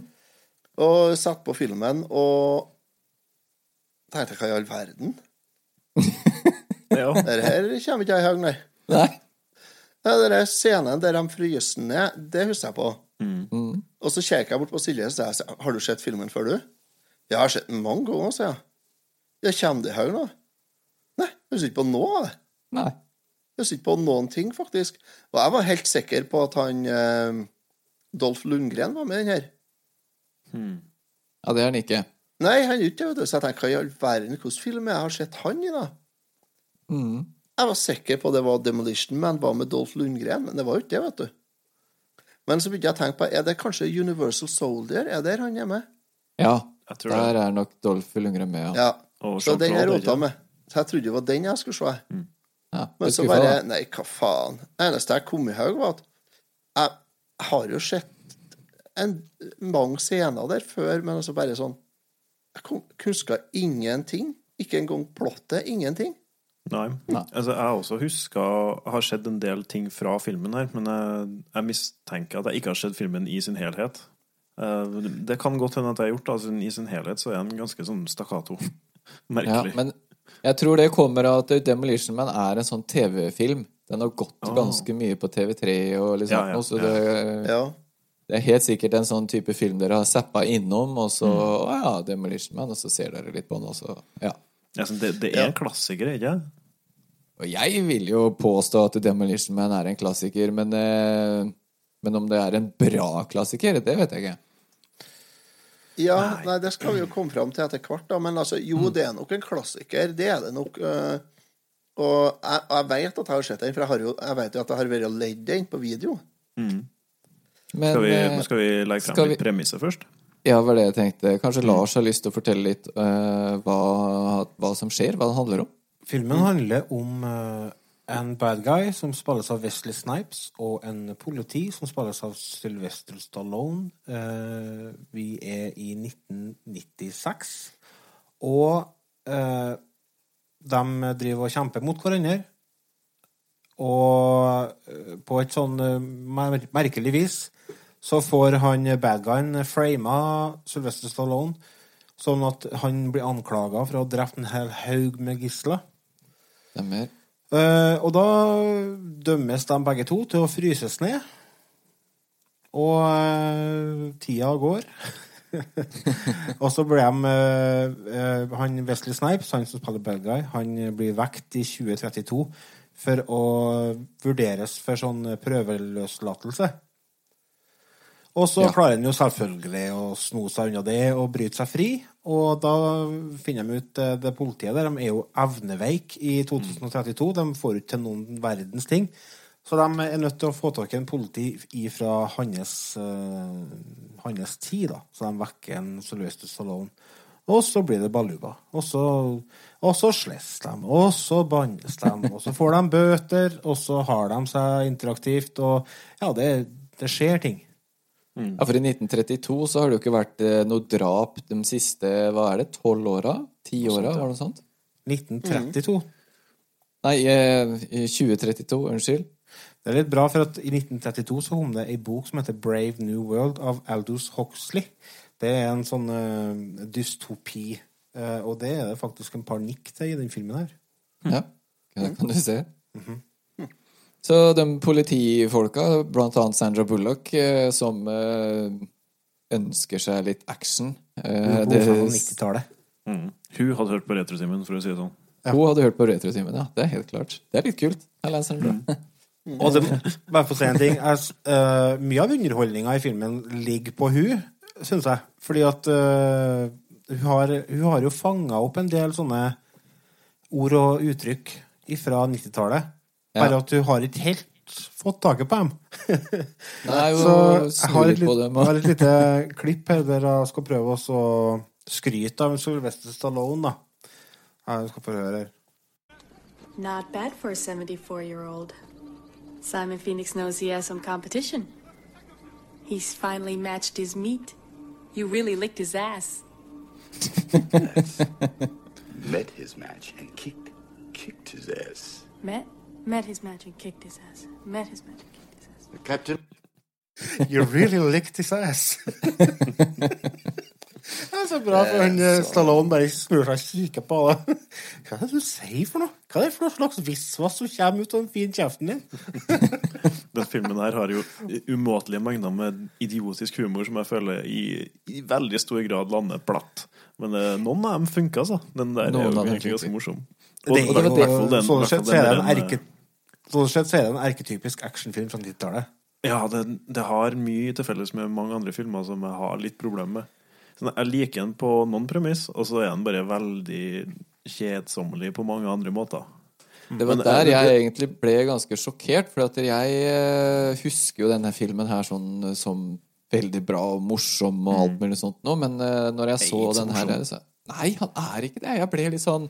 Og satt på filmen og tenkte hva i all verden? Ja. Dette her kommer ikke jeg i hug, nei. Nei. Ja, den scenen der de fryser ned, det husker jeg på. Mm. Og så kikker jeg bort på Silje og sier Har du sett filmen før, du? Ja, jeg har sett den mange ganger, sier jeg. Ja, kommer det i hug nå? Nei, jeg husker ikke på noe av det. Nei. Jeg husker ikke på noen ting, faktisk. Og jeg var helt sikker på at han eh, Dolph Lundgren var med i den her. Ja, det er han ikke. Nei, han er ikke det, vet du. Så jeg tenker, hva i all verden, hvilken film jeg har sett han i, da? Mm. Jeg var sikker på det var Demolition Man var med Dolph Lundgren, men det var jo ikke det, vet du. Men så begynte jeg å tenke på, er det kanskje Universal Soldier? Er det der han er med? Ja, Jeg tror det. der er nok Dolph Lundgren med, ja. Ja. Og Så den jeg Jean-Claude, rota med. Så jeg trodde det var den jeg skulle se. Ja Men så bare faen. Nei, hva faen. Det eneste jeg kom i høy var at jeg har jo sett en, mange scener der før, men altså bare sånn Jeg huska ingenting. Ikke engang plottet. Ingenting. Nei. Nei. Altså, jeg også huska Har sett en del ting fra filmen her, men jeg, jeg mistenker at jeg ikke har sett filmen i sin helhet. Uh, Det kan godt hende at jeg har gjort det. Altså, I sin helhet så er den ganske sånn stakkato. Ja, Merkelig. men jeg tror det kommer av at Demolition Man er en sånn TV-film. Den har gått oh. ganske mye på TV3 og litt sånt ja, noe, så det, Ja. det er helt sikkert en sånn type film dere har zappa innom, og så Mm. Å ja, Demolition Man, og så ser dere litt på den, og så Ja. Det, det er Ja. en klassiker, ikke sant? Og jeg vil jo påstå at Demolition Man er en klassiker, men, eh, men om det er en bra klassiker, det vet jeg ikke. Ja, nei, det skal vi jo komme fram til etter hvert, da. Men altså, Mm. jo, det er nok en klassiker. Det er det nok. Uh, og jeg, jeg vet at jeg har sett den, for jeg, har jo, jeg vet jo at jeg har vært og ledd den på video. Men Skal vi, eh, skal vi legge frem litt vi- premisser først? Ja, var det jeg tenkte. Kanskje Mm. Lars har lyst til å fortelle litt uh, hva, hva som skjer, hva det handler om? Filmen handler om eh, en bad guy som spilles av Wesley Snipes, og en politi som spilles av Sylvester Stallone. Eh, vi er i 1996. Og eh, de driver og kjemper mot hverandre. Og eh, på et sånn eh, mer merkelig vis så får han bad guyen frama Sylvester Stallone sånn at han blir anklaga for å ha drept en hel haug med gisler. Stemmer. Eh, og da dømmes de begge to til å fryses ned. Og uh, tida går. og så blir de uh, Han Wesley Snipes, han som spiller bad guy, han blir vekt i 2032 for å vurderes for sånn prøveløslatelse. Og så Ja. klarer han jo selvfølgelig å sno seg unna det og bryte seg fri. Og da finner de ut eh, det politiet der, de er jo evneveik i 2032. De får ikke til noen verdens ting. Så de er nødt til å få tak i en politi fra hans, uh, hans tid, da. Så de vekker en Sylvester Stallone. Og så blir det baluba. Og så, og så slåss de, og så bannes de, og så får de bøter, og så har de seg interaktivt, og ja, det, det skjer ting. Ja, For i 1932 så har det jo ikke vært eh, noe drap de siste hva er det, tolv åra? Ti åra, var det noe sånt? 1932. Nei, eh, i 2032, unnskyld. Det er litt bra, for at i 1932 så kom det ei bok som heter Brave New World av Aldous Huxley. Det er en sånn uh, dystopi, Uh, og det er det faktisk en par nikk til i den filmen her. Ja, det kan du se. Så de politifolka, blant annet Sandra Bullock, eh, som eh, ønsker seg litt action eh, Hun det, fra 90-tallet. Mm. Hun hadde hørt på Retrotimen, for å si det sånn. Hun hadde hørt på Retrotimen, ja. Det er helt klart. Det er litt kult. Hei, Sandra. Og det, bare for å si en ting jeg, eh, Mye av underholdninga i filmen ligger på hun, syns jeg. Fordi at uh, hun, har, hun har jo fanga opp en del sånne ord og uttrykk fra 90-tallet. Bare Ja. at du har ikke helt fått taket på dem. Nei, Så jeg har et, litt dem. har et lite klipp her der jeg skal prøve å skryte av Sylvester Stallone, da. Jeg skal få høre her. Not bad for a 74 year old. Simon Phoenix knows he has some competition. He's finally matched his meat. You really licked his ass. Met his match and kicked, kicked his ass. Met? Met his match and kicked his ass. Met his match and kicked his ass. Captain? You really licked his ass. det er så bra, for han så... Stallone bare snur seg og kikker på det. Hva er det du sier for noe? Hva er det for noe slags visvas som kommer ut av den fine kjeften din? Den filmen her har jo umåtelige mengder med idiotisk humor som jeg føler i, i veldig stor grad lander platt. Men eh, noen av dem funker, altså. Den der Noen er jo egentlig ganske morsom. morsom. Det er i jo, sånn fall den- sånn i hvert fall Sånn sett så er det en erketypisk actionfilm fra 90-tallet. Ja, det, det har mye til felles med mange andre filmer som jeg har litt problemer med. Sånn, jeg liker den på noen premiss, og så er den bare veldig kjedsommelig på mange andre måter. Det var Men, der eh, jeg egentlig ble ganske sjokkert, for at jeg eh, husker jo denne filmen her sånn eh, som veldig bra og morsom og alt mulig sånt nå, men eh, når jeg så den her så, Nei, han er ikke det. Jeg ble litt sånn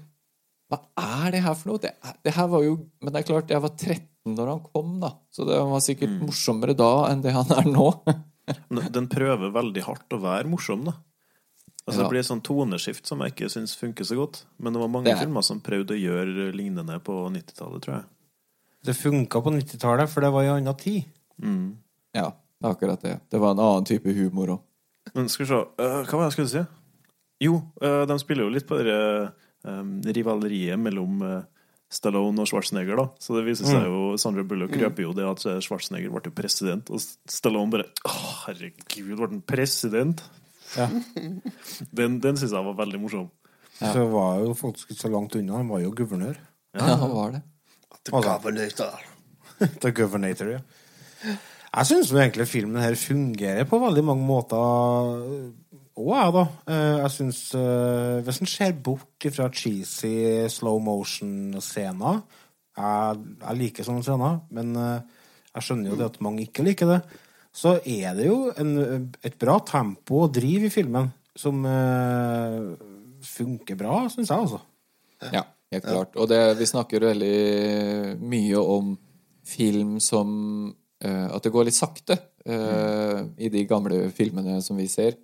Hva er det her for noe? Det, det her var jo Men det er klart, jeg var 13 når han kom, da, så det var sikkert morsommere da enn det han er nå. Den prøver veldig hardt å være morsom, da. Altså, Ja. Det blir et sånn toneskift som jeg ikke syns funker så godt. Men det var mange Det er- filmer som prøvde å gjøre lignende på 90-tallet, tror jeg. Det funka på 90-tallet, for det var i anna tid. Mm. Ja, det er akkurat det. Det var en annen type humor òg. Men skal vi se uh, Hva var det jeg skulle si? Jo, uh, de spiller jo litt på det øh, rivaleriet mellom øh, Stallone og Schwarzenegger, da. Så det viser seg jo Sandra Bullock røper jo det at øh, Schwarzenegger ble president, og Stallone bare Å, herregud, ble han president? Ja. Den, den syns jeg var veldig morsom. Så var jo faktisk ikke så langt unna. Han var jo guvernør. Ja, han var det. The governator The Governator, ja. Jeg syns egentlig filmen her fungerer på veldig mange måter òg, jeg, da. Eh, Jeg syns Hvis en ser bort fra cheesy slow motion-scener jeg, jeg liker sånne scener, men eh, jeg skjønner jo det at mange ikke liker det. Så er det jo en, et bra tempo og driv i filmen som uh, funker bra, syns jeg, altså. Ja, helt klart. Og det, vi snakker veldig mye om film som uh, At det går litt sakte eh, i de gamle filmene som vi ser.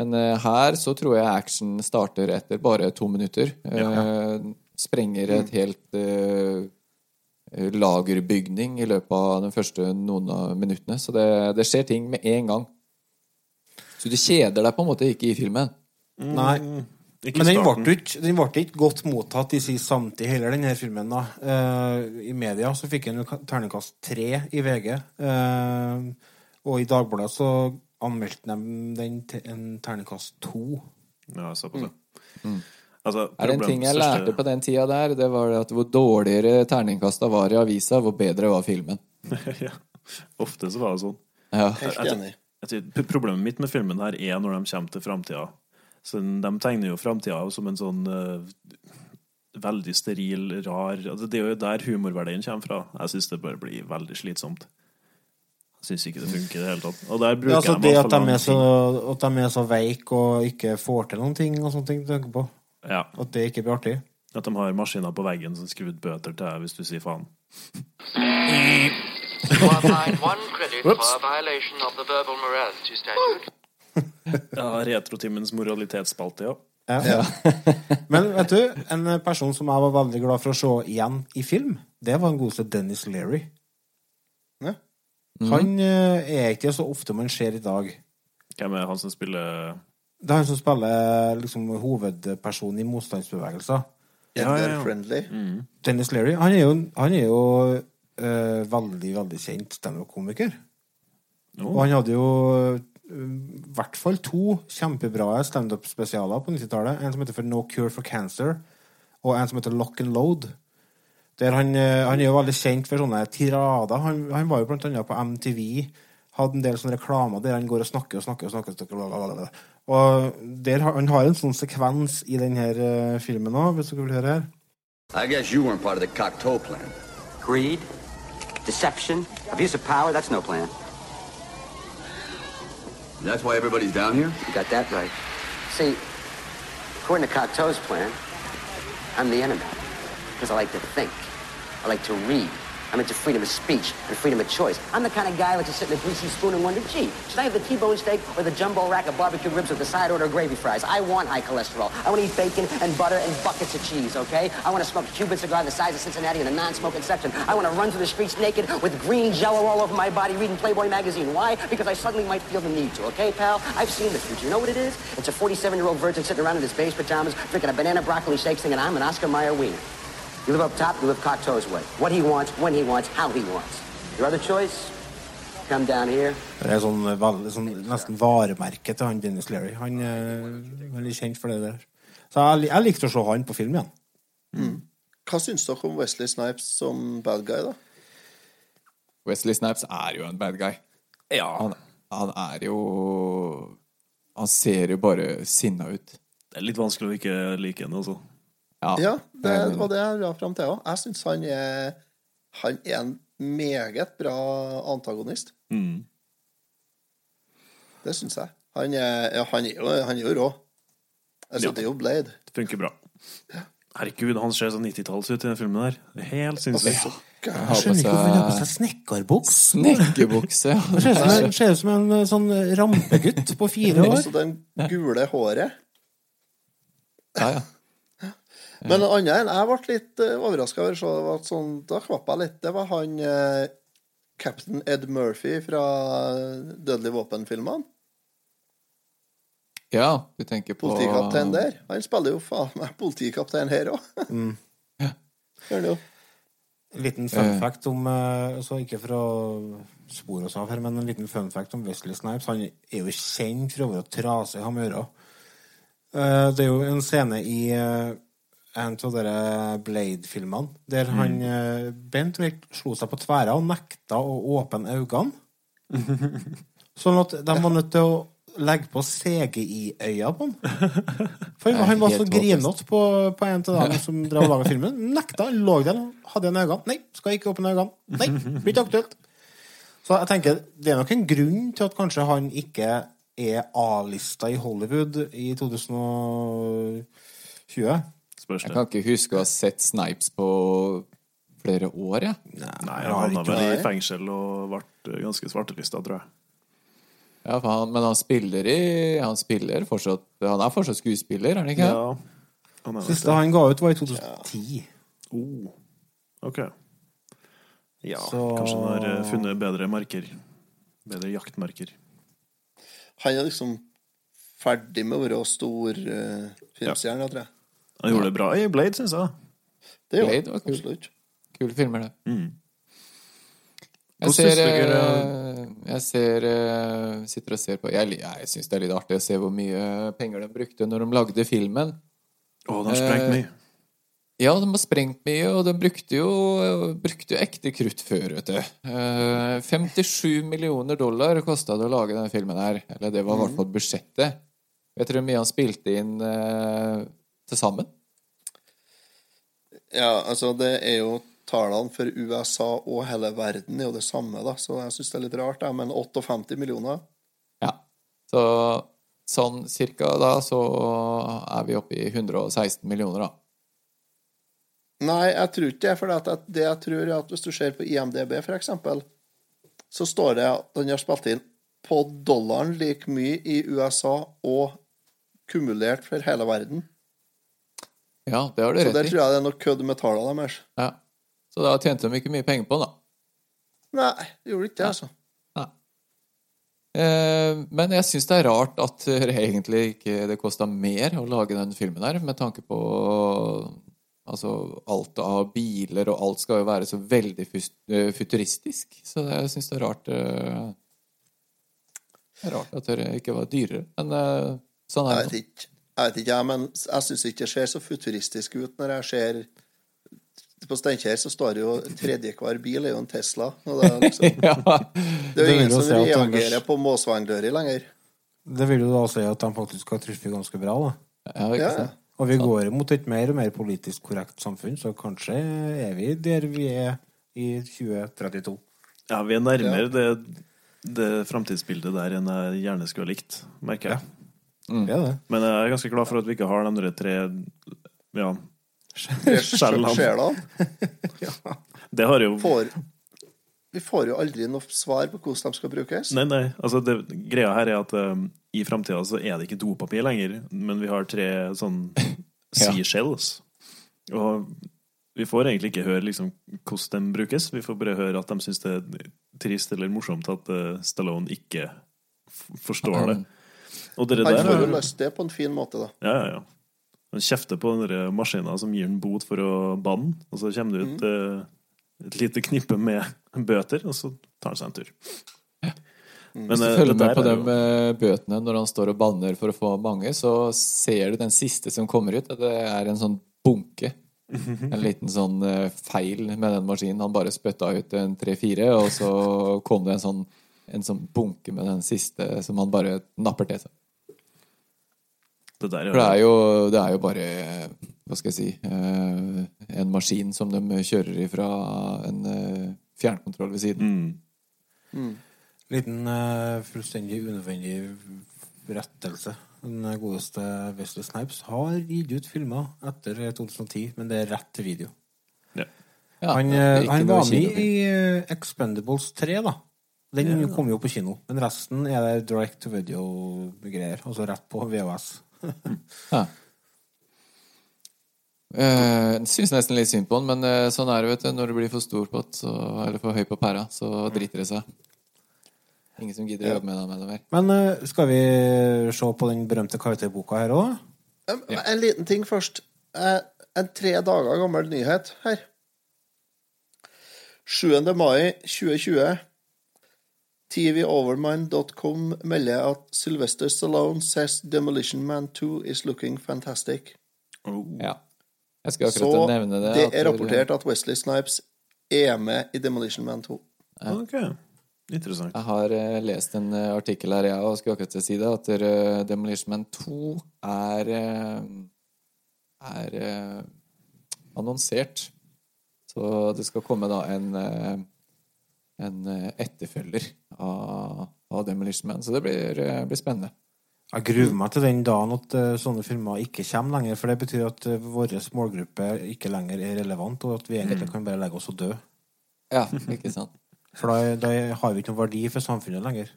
Men eh, her så tror jeg action starter etter bare to minutter. Ja. sprenger et helt eh, lagerbygning i løpet av de første noen av minuttene. Så det, det skjer ting med en gang. Så du kjeder deg på en måte ikke i filmen. Nei. Ikke Men den ble, ikke, den ble ikke godt mottatt i sin samtid, heller, denne filmen. da. Uh, I media så fikk den jo ka- terningkast tre i VG. Uh, og i Dagbladet så anmeldte de den til en terningkast to. Ja, såpass, ja. Altså, Er det en ting jeg største- lærte på den tida der, det var at hvor dårligere terningkasta var i avisa, hvor bedre var filmen. ja. Ofte så var det sånn. Ja. Helt enig. Problemet mitt med filmen her er når de kommer til framtida. De tegner jo framtida som en sånn uh, veldig steril, rar altså Det er jo der humorverdien kommer fra. Jeg syns det bare blir veldig slitsomt. Syns ikke det funker i det hele tatt. Og der bruker Ja, altså jeg det at de, lang er så, tid. at de er så veike og ikke får til noen ting, og sånne ting, du tenker på. Ja, At det ikke blir artig. At de har maskiner på veggen som skriver ut bøter til deg hvis du sier faen. Ja, Retrotimens moralitetsspalte, ja. Ja. Men vet du, en person som jeg var veldig glad for å se igjen i film, det var en godeste Dennis Leary. Ja. Han eh, er ikke så ofte man ser i dag. Hvem er han som spiller Det er han som spiller liksom, hovedpersonen i motstandsbevegelser. Ja, ja, ja. Friendly. Dennis Leary han er jo, han er jo eh, veldig, veldig kjent standup-komiker. Og han hadde jo eh, i hvert fall to kjempebra standup-spesialer på 90-tallet. En som heter for No Cure for Cancer, og en som heter Lock and Load. Der han, eh, han er jo veldig kjent for sånne tirader. Han, han var jo blant annet på MTV. Hadde en del sånne reklamer der han går og snakker og snakker. Og snakker, og snakker. Og der, han har en sånn sekvens i denne uh, filmen òg, hvis dere vil høre her. I guess you weren't part of the Cocteau plan. Greed, deception, abuse of power, that's no plan. That's why everybody's down here? You got that right. See, according to Cocteau's plan, I'm the enemy. Because I like to think. I like to read. I'm into freedom of speech and freedom of choice. I'm the kind of guy who likes to sit in a greasy spoon and wonder, gee, should I have the T-bone steak or the jumbo rack of barbecue ribs with the side order of gravy fries? I want high cholesterol. I want to eat bacon and butter and buckets of cheese, okay? I want to smoke a Cuban cigar the size of Cincinnati in a non-smoking section. I want to run through the streets naked with green jello all over my body reading Playboy magazine. Why? Because I suddenly might feel the need to, okay, pal? I've seen the future. You know what it is? It's a 47-year-old virgin sitting around in his beige pajamas drinking a banana broccoli shake thinking I'm an Oscar Mayer wiener. You live up top, you live Cocteau's way. What he wants, when he wants, how he wants. Your other choice? Come down here. Det er sånn, veldig, sånn nesten varemerket til han Dennis Leary. Han er veldig kjent for det der. Så jeg, jeg likte å se han på film igjen. Hva syns dere om Wesley Snipes som bad guy, da? Wesley Snipes er jo en bad guy. Ja. Han, han er jo Han ser jo bare sinna ut. Det er litt vanskelig å ikke like henne, altså. Ja, Ja, det, og det er bra fram til òg. Jeg syns han er Han er en meget bra antagonist. Mm. Det syns jeg. Han er, ja, han er, jo, han er jo rå. Altså, Ja. det er jo Blade. Det funker bra. Herregud, han ser så 90-talls ut i den filmen der. Er Helt sinnssykt. Han Jeg skjønner ikke hvorfor han har på seg seg snekkerbuks. snekkerbukse. Det ser ut som en, ser ut som en eh, sånn rampegutt på fire år. Også den gule håret. Ja, ja. Men annet enn jeg ble litt uh, overraska over, så det var sånn, da kvapp jeg litt. Det var han eh, Captain Ed Murphy fra Dødelig våpen-filmene. ja, du tenker på Politikaptein der. Han spiller jo faen meg politikaptein her òg. Mm. Gjør han jo. En liten fun fact om eh, altså Ikke for å spore oss av her, men en liten fun fact om Wesley Snipes. Han er jo kjent for å være trasig ham øra. Eh, Det er jo en scene i eh, en av dere Blade-filmene der han eh, Bent Wright slo seg på tverra og nekta å åpne øynene. Sånn at de var nødt til å legge på CGI-øya på han. For han var så grinete på, på en av dem som drev og laga filmen. Nekta. Lå der og hadde igjen øynene. Nei, skal ikke åpne øynene. Nei, blir ikke aktuelt. Så jeg tenker, det er nok en grunn til at kanskje han ikke er A-lista i Hollywood i 2020. Spørs Jeg kan ikke huske å ha sett Snipes på flere år, jeg. Nei, jeg har han havna vel i fengsel og ble ganske svartelista, tror jeg. Ja, for han, men han spiller i Han spiller fortsatt Han er fortsatt skuespiller, er han ikke? Ja. Han er Siste han ga ut, var i 2010. Oh. Ok. Ja, Så- kanskje han har eh, funnet bedre marker. Bedre jaktmarker. Han er liksom ferdig med å være stor uh, filmstjerne, tror jeg. Han gjorde det bra i Blade, syns jeg. Det gjorde Blade var kul. absolutt. Kule filmer, det. Mm. Jeg ser, eh, jeg ser eh, Sitter og ser på Jeg, jeg syns det er litt artig å se hvor mye penger de brukte når de lagde filmen. Å, de har sprengt Eh, mye. Ja, de har sprengt mye, og de brukte jo, brukte jo ekte krutt før, vet du. Eh, 57 millioner dollar kosta det å lage denne filmen her. Eller det var i hvert fall budsjettet. Vet dere hvor mye han spilte inn til sammen? Ja, altså, det er jo tallene for USA og hele verden er jo det samme, da, så jeg syns det er litt rart, jeg, Men 58 millioner Ja. Så sånn cirka da så er vi oppe i 116 millioner, da. Nei, jeg tror ikke det. For det jeg tror, er at hvis du ser på IMDb, for eksempel, så står det at den har spilt inn på dollaren like mye i USA og kumulert for hele verden. Ja, det har du Så der tror jeg det er noe kødd med tallene deres. Ja. Så da tjente de ikke mye penger på den, da. Nei, det gjorde ikke det, altså. Eh, men jeg syns det er rart at det egentlig ikke det kosta mer å lage den filmen her, med tanke på Altså, alt av biler og alt skal jo være så veldig eh, futuristisk. Så jeg syns det er rart eh, Det er rart at det ikke var dyrere. Men eh, sånn er Jeg vet ikke, jeg vet ikke, men jeg syns ikke det ser så futuristisk ut når jeg ser På Steinkjer så står det jo tredje hver bil er jo en Tesla. Og det, er liksom, ja. det er jo ingen som si reagerer Anders- på måsvangdører lenger. Det vil jo da si at de faktisk har truffet ganske bra, da. ja, ikke Ja. Og vi går mot et mer og mer politisk korrekt samfunn, så kanskje er vi der vi er i 2032. Ja, vi er nærmere det, det framtidsbildet der enn jeg gjerne skulle ha likt, merker jeg. Det. Men jeg er ganske glad for at vi ikke har de der tre ja, Sjelene. ja. Det har jo Får, vi får jo aldri noe svar på hvordan de skal brukes. Nei, nei. Altså, det, greia her er at um, i framtida så er det ikke dopapir lenger, men vi har tre sånn Ja. seashells. Og vi får egentlig ikke høre liksom, hvordan de brukes. Vi får bare høre at de syns det er trist eller morsomt at uh, Stallone ikke f forstår det. Og det Han får jo er- løst det på en fin måte, da. Ja, ja, ja. Han kjefter på den maskina maskinen som gir han bot for å banne, og så kommer det ut mm. et lite knippe med bøter, og så tar han seg en tur. Men, Hvis du eh, følger med på de jo- eh, bøtene når han står og banner for å få mange, så ser du den siste som kommer ut, at det er en sånn bunke. En liten sånn eh, feil med den maskinen. Han bare spytta ut en tre-fire, og så kom det en sånn, en sånn bunke med den siste som han bare napper til seg. Det der For det er jo, det er jo bare Hva skal jeg si eh, En maskin som de kjører ifra en eh, fjernkontroll ved siden. Mm. Liten eh, fullstendig unødvendig rettelse. Den godeste Wesley Snipes har gitt ut filmer etter 2010, men det er rett til video. Ja. Ja, han, er var med i Expendables 3, da. Den kom jo på kino. Men resten er det direct to video-greier. Altså rett på VHS. Ja. Eh, syns nesten litt synd på han, men uh, sånn er det, vet du. Når det blir for stor pott, så, eller for høy på pæra, så driter det seg. Ingen som gidder å jobbe med deg med det mer. Men uh, skal vi se på den berømte karakterboka her òg? En, en liten ting først. Uh, En tre dager gammel nyhet her. 7. mai 2020. TVOvermind.com melder at Sylvester Stallone says Demolition Man 2 is looking fantastic. Oh. Ja. Jeg Så akkurat nevne det. det er rapportert at Wesley Snipes er med i Demolition Man 2. Ok. Interessant. Jeg har uh, lest en uh, artikkel her, jeg, og skulle akkurat til å si det, at uh, Demolition Man 2 er er annonsert. Så det skal komme da en en eh, etterfølger av, av Demolition Man. Så det blir, eh, blir spennende. Jeg gruer meg til den dagen at eh, sånne filmer ikke kommer lenger. For det betyr at vår målgruppe ikke lenger er relevant, og at vi egentlig kan bare legge oss og dø. Ja, ikke sant? For da, da har vi ikke noen verdi for samfunnet lenger.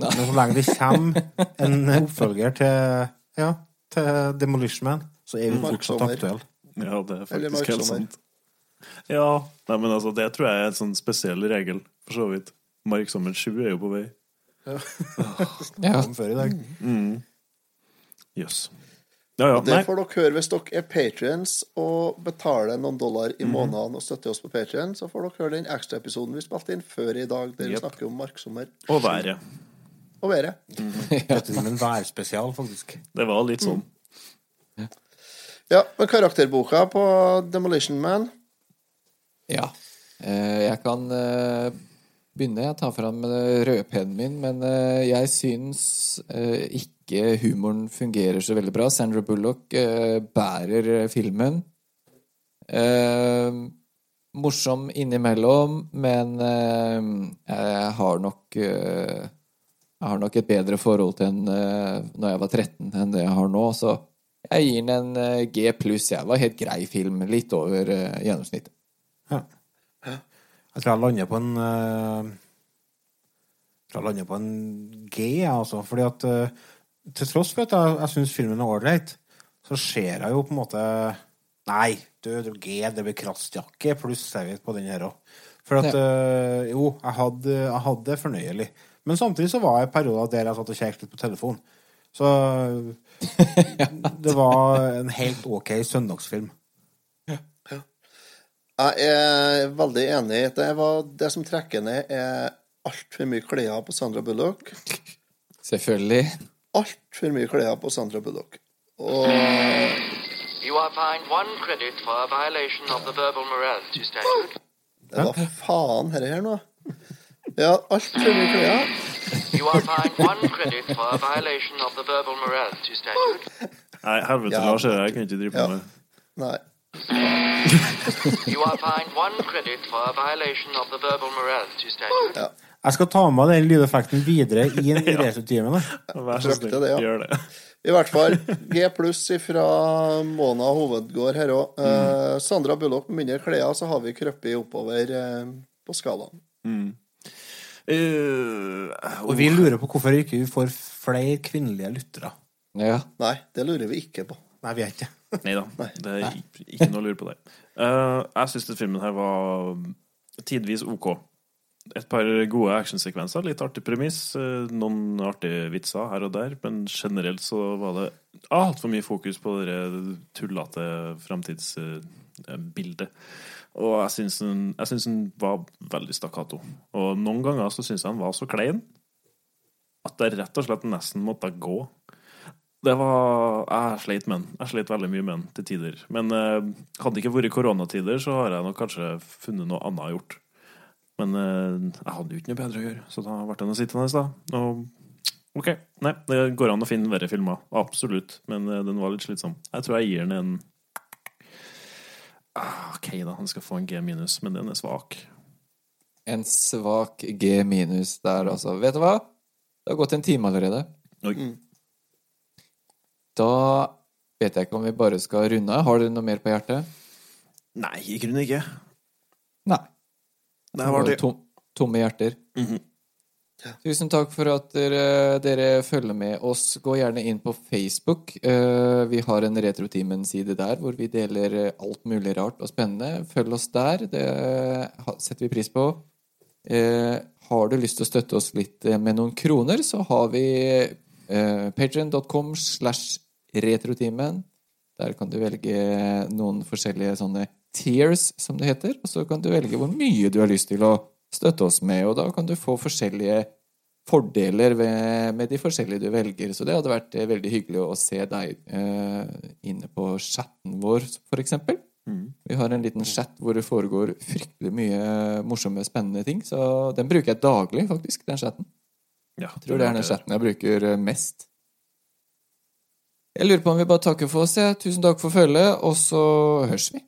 Men så lenge det kommer en oppfølger til, ja, til Demolition Man, så er vi Mark fortsatt aktuelle. Ja, det er faktisk helt sant. Ja, nei, men altså, det tror jeg er en sånn spesiell regel, for så vidt. Mark Sommer 7 er jo på vei. Ja. Kom før i dag. Jøss. Ja, ja. Det får dere høre hvis dere er patrients og betaler noen dollar i måneden og støtter oss på Patreon, så får dere høre den ekstraepisoden vi spilte inn før i dag, der vi Yep. snakker om marksommer Og været. og været. Dette er en værspesial, faktisk. Det var litt sånn. Ja, men karakterboka på Demolition Man Ja. Eh, Jeg kan eh, begynne. Jeg tar fram eh, rødpennen min, men jeg syns ikke humoren fungerer så veldig bra. Sandra Bullock bærer filmen. Morsom innimellom, men jeg har nok Jeg har nok et bedre forhold til henne når jeg var 13 enn det jeg har nå, så jeg gir den en G pluss. Jeg var helt grei film. Litt over gjennomsnittet. Ja. Jeg tror jeg lander på en eh, Jeg tror jeg lander på en G, altså. Fordi at eh, til tross for at jeg, jeg syns filmen er ålreit, så ser jeg jo på en måte Nei, du, G, det blir krastjakke pluss serviett på den her òg. For at eh, Jo, jeg hadde, jeg hadde det fornøyelig. Men samtidig så var jeg i perioder der jeg satt og kjekket litt på telefon. Så det var en helt OK søndagsfilm. Jeg er veldig enig. Det, var, det som trekker ned, er altfor mye klær på Sandra Bullock. Selvfølgelig. Altfor mye klær på Sandra Bullock. Og You are fined one credit for a violation of the verbal morality statute. det var faen herre her nå. Ja, altfor mye klær. You are fined one credit for a violation of the verbal morality statute. Nei, helvete, Ja. Lars, jeg kan ikke drive på Ja. med Nei. You are fined one credit for a violation of the verbal morality statute. Ja. Jeg skal ta med den lydeffekten videre i en. Vær så snill, ja. gjør det. I hvert fall G pluss fra Mona Hovedgård her òg. Mm. Sandra Bullock med mindre klær, så har vi krøpet oppover eh, på skalaen. Eh, Og vi lurer på hvorfor ikke vi får flere kvinnelige lyttere. Ja. Nei, det lurer vi ikke på. Nei, vi er ikke Nei da. Det er ikke- noe å lure på der. Uh, jeg syns filmen her var tidvis OK. Et par gode actionsekvenser, litt artig premiss, uh, noen artige vitser her og der, men generelt så var det altfor mye fokus på det tullete framtidsbildet. Og jeg syns den, den var veldig stakkato. Og noen ganger så syns jeg den var så klein at jeg rett og slett nesten måtte gå. Det var Jeg sleit med den. Jeg sleit veldig mye med den til tider. Men eh, hadde det ikke vært koronatider, så har jeg nok kanskje funnet noe annet gjort. Men eh, jeg hadde jo ikke noe bedre å gjøre, så da ble det noe sittende i stad. Og OK. Nei, det går an å finne verre filmer. Absolutt. Men eh, den var litt slitsom. Jeg tror jeg gir den en ah, OK, da. Han skal få en G minus, men den er svak. En svak G minus der, altså. Vet du hva? Det har gått en time allerede. Oi. Da vet jeg ikke om vi bare skal runde av. Har dere noe mer på hjertet? Nei, i grunnen ikke. Nei. Det var det. Tom, tomme hjerter. Mhm. Tusen takk for at dere, dere følger med oss. Gå gjerne inn på Facebook. Eh, vi har en Retrotimen-side der hvor vi deler eh, alt mulig rart og spennende. Følg oss der. Det setter vi pris på. Eh, har du lyst til å støtte oss litt med noen kroner, så har vi patreon.com slash retrotimen. Der kan du velge noen forskjellige sånne tiers, som det heter. Og så kan du velge hvor mye du har lyst til å støtte oss med, og da kan du få forskjellige fordeler ved, med de forskjellige du velger. Så det hadde vært eh, veldig hyggelig å se deg eh, inne på chatten vår, for eksempel. Vi har en liten chat hvor det foregår fryktelig mye morsomme, spennende ting. Så den bruker jeg daglig, faktisk, den chatten. Ja, Jeg tror det er den chatten jeg bruker eh, mest. Jeg lurer på om vi bare takker for oss. Ja. Tusen takk for følget, og så høres vi.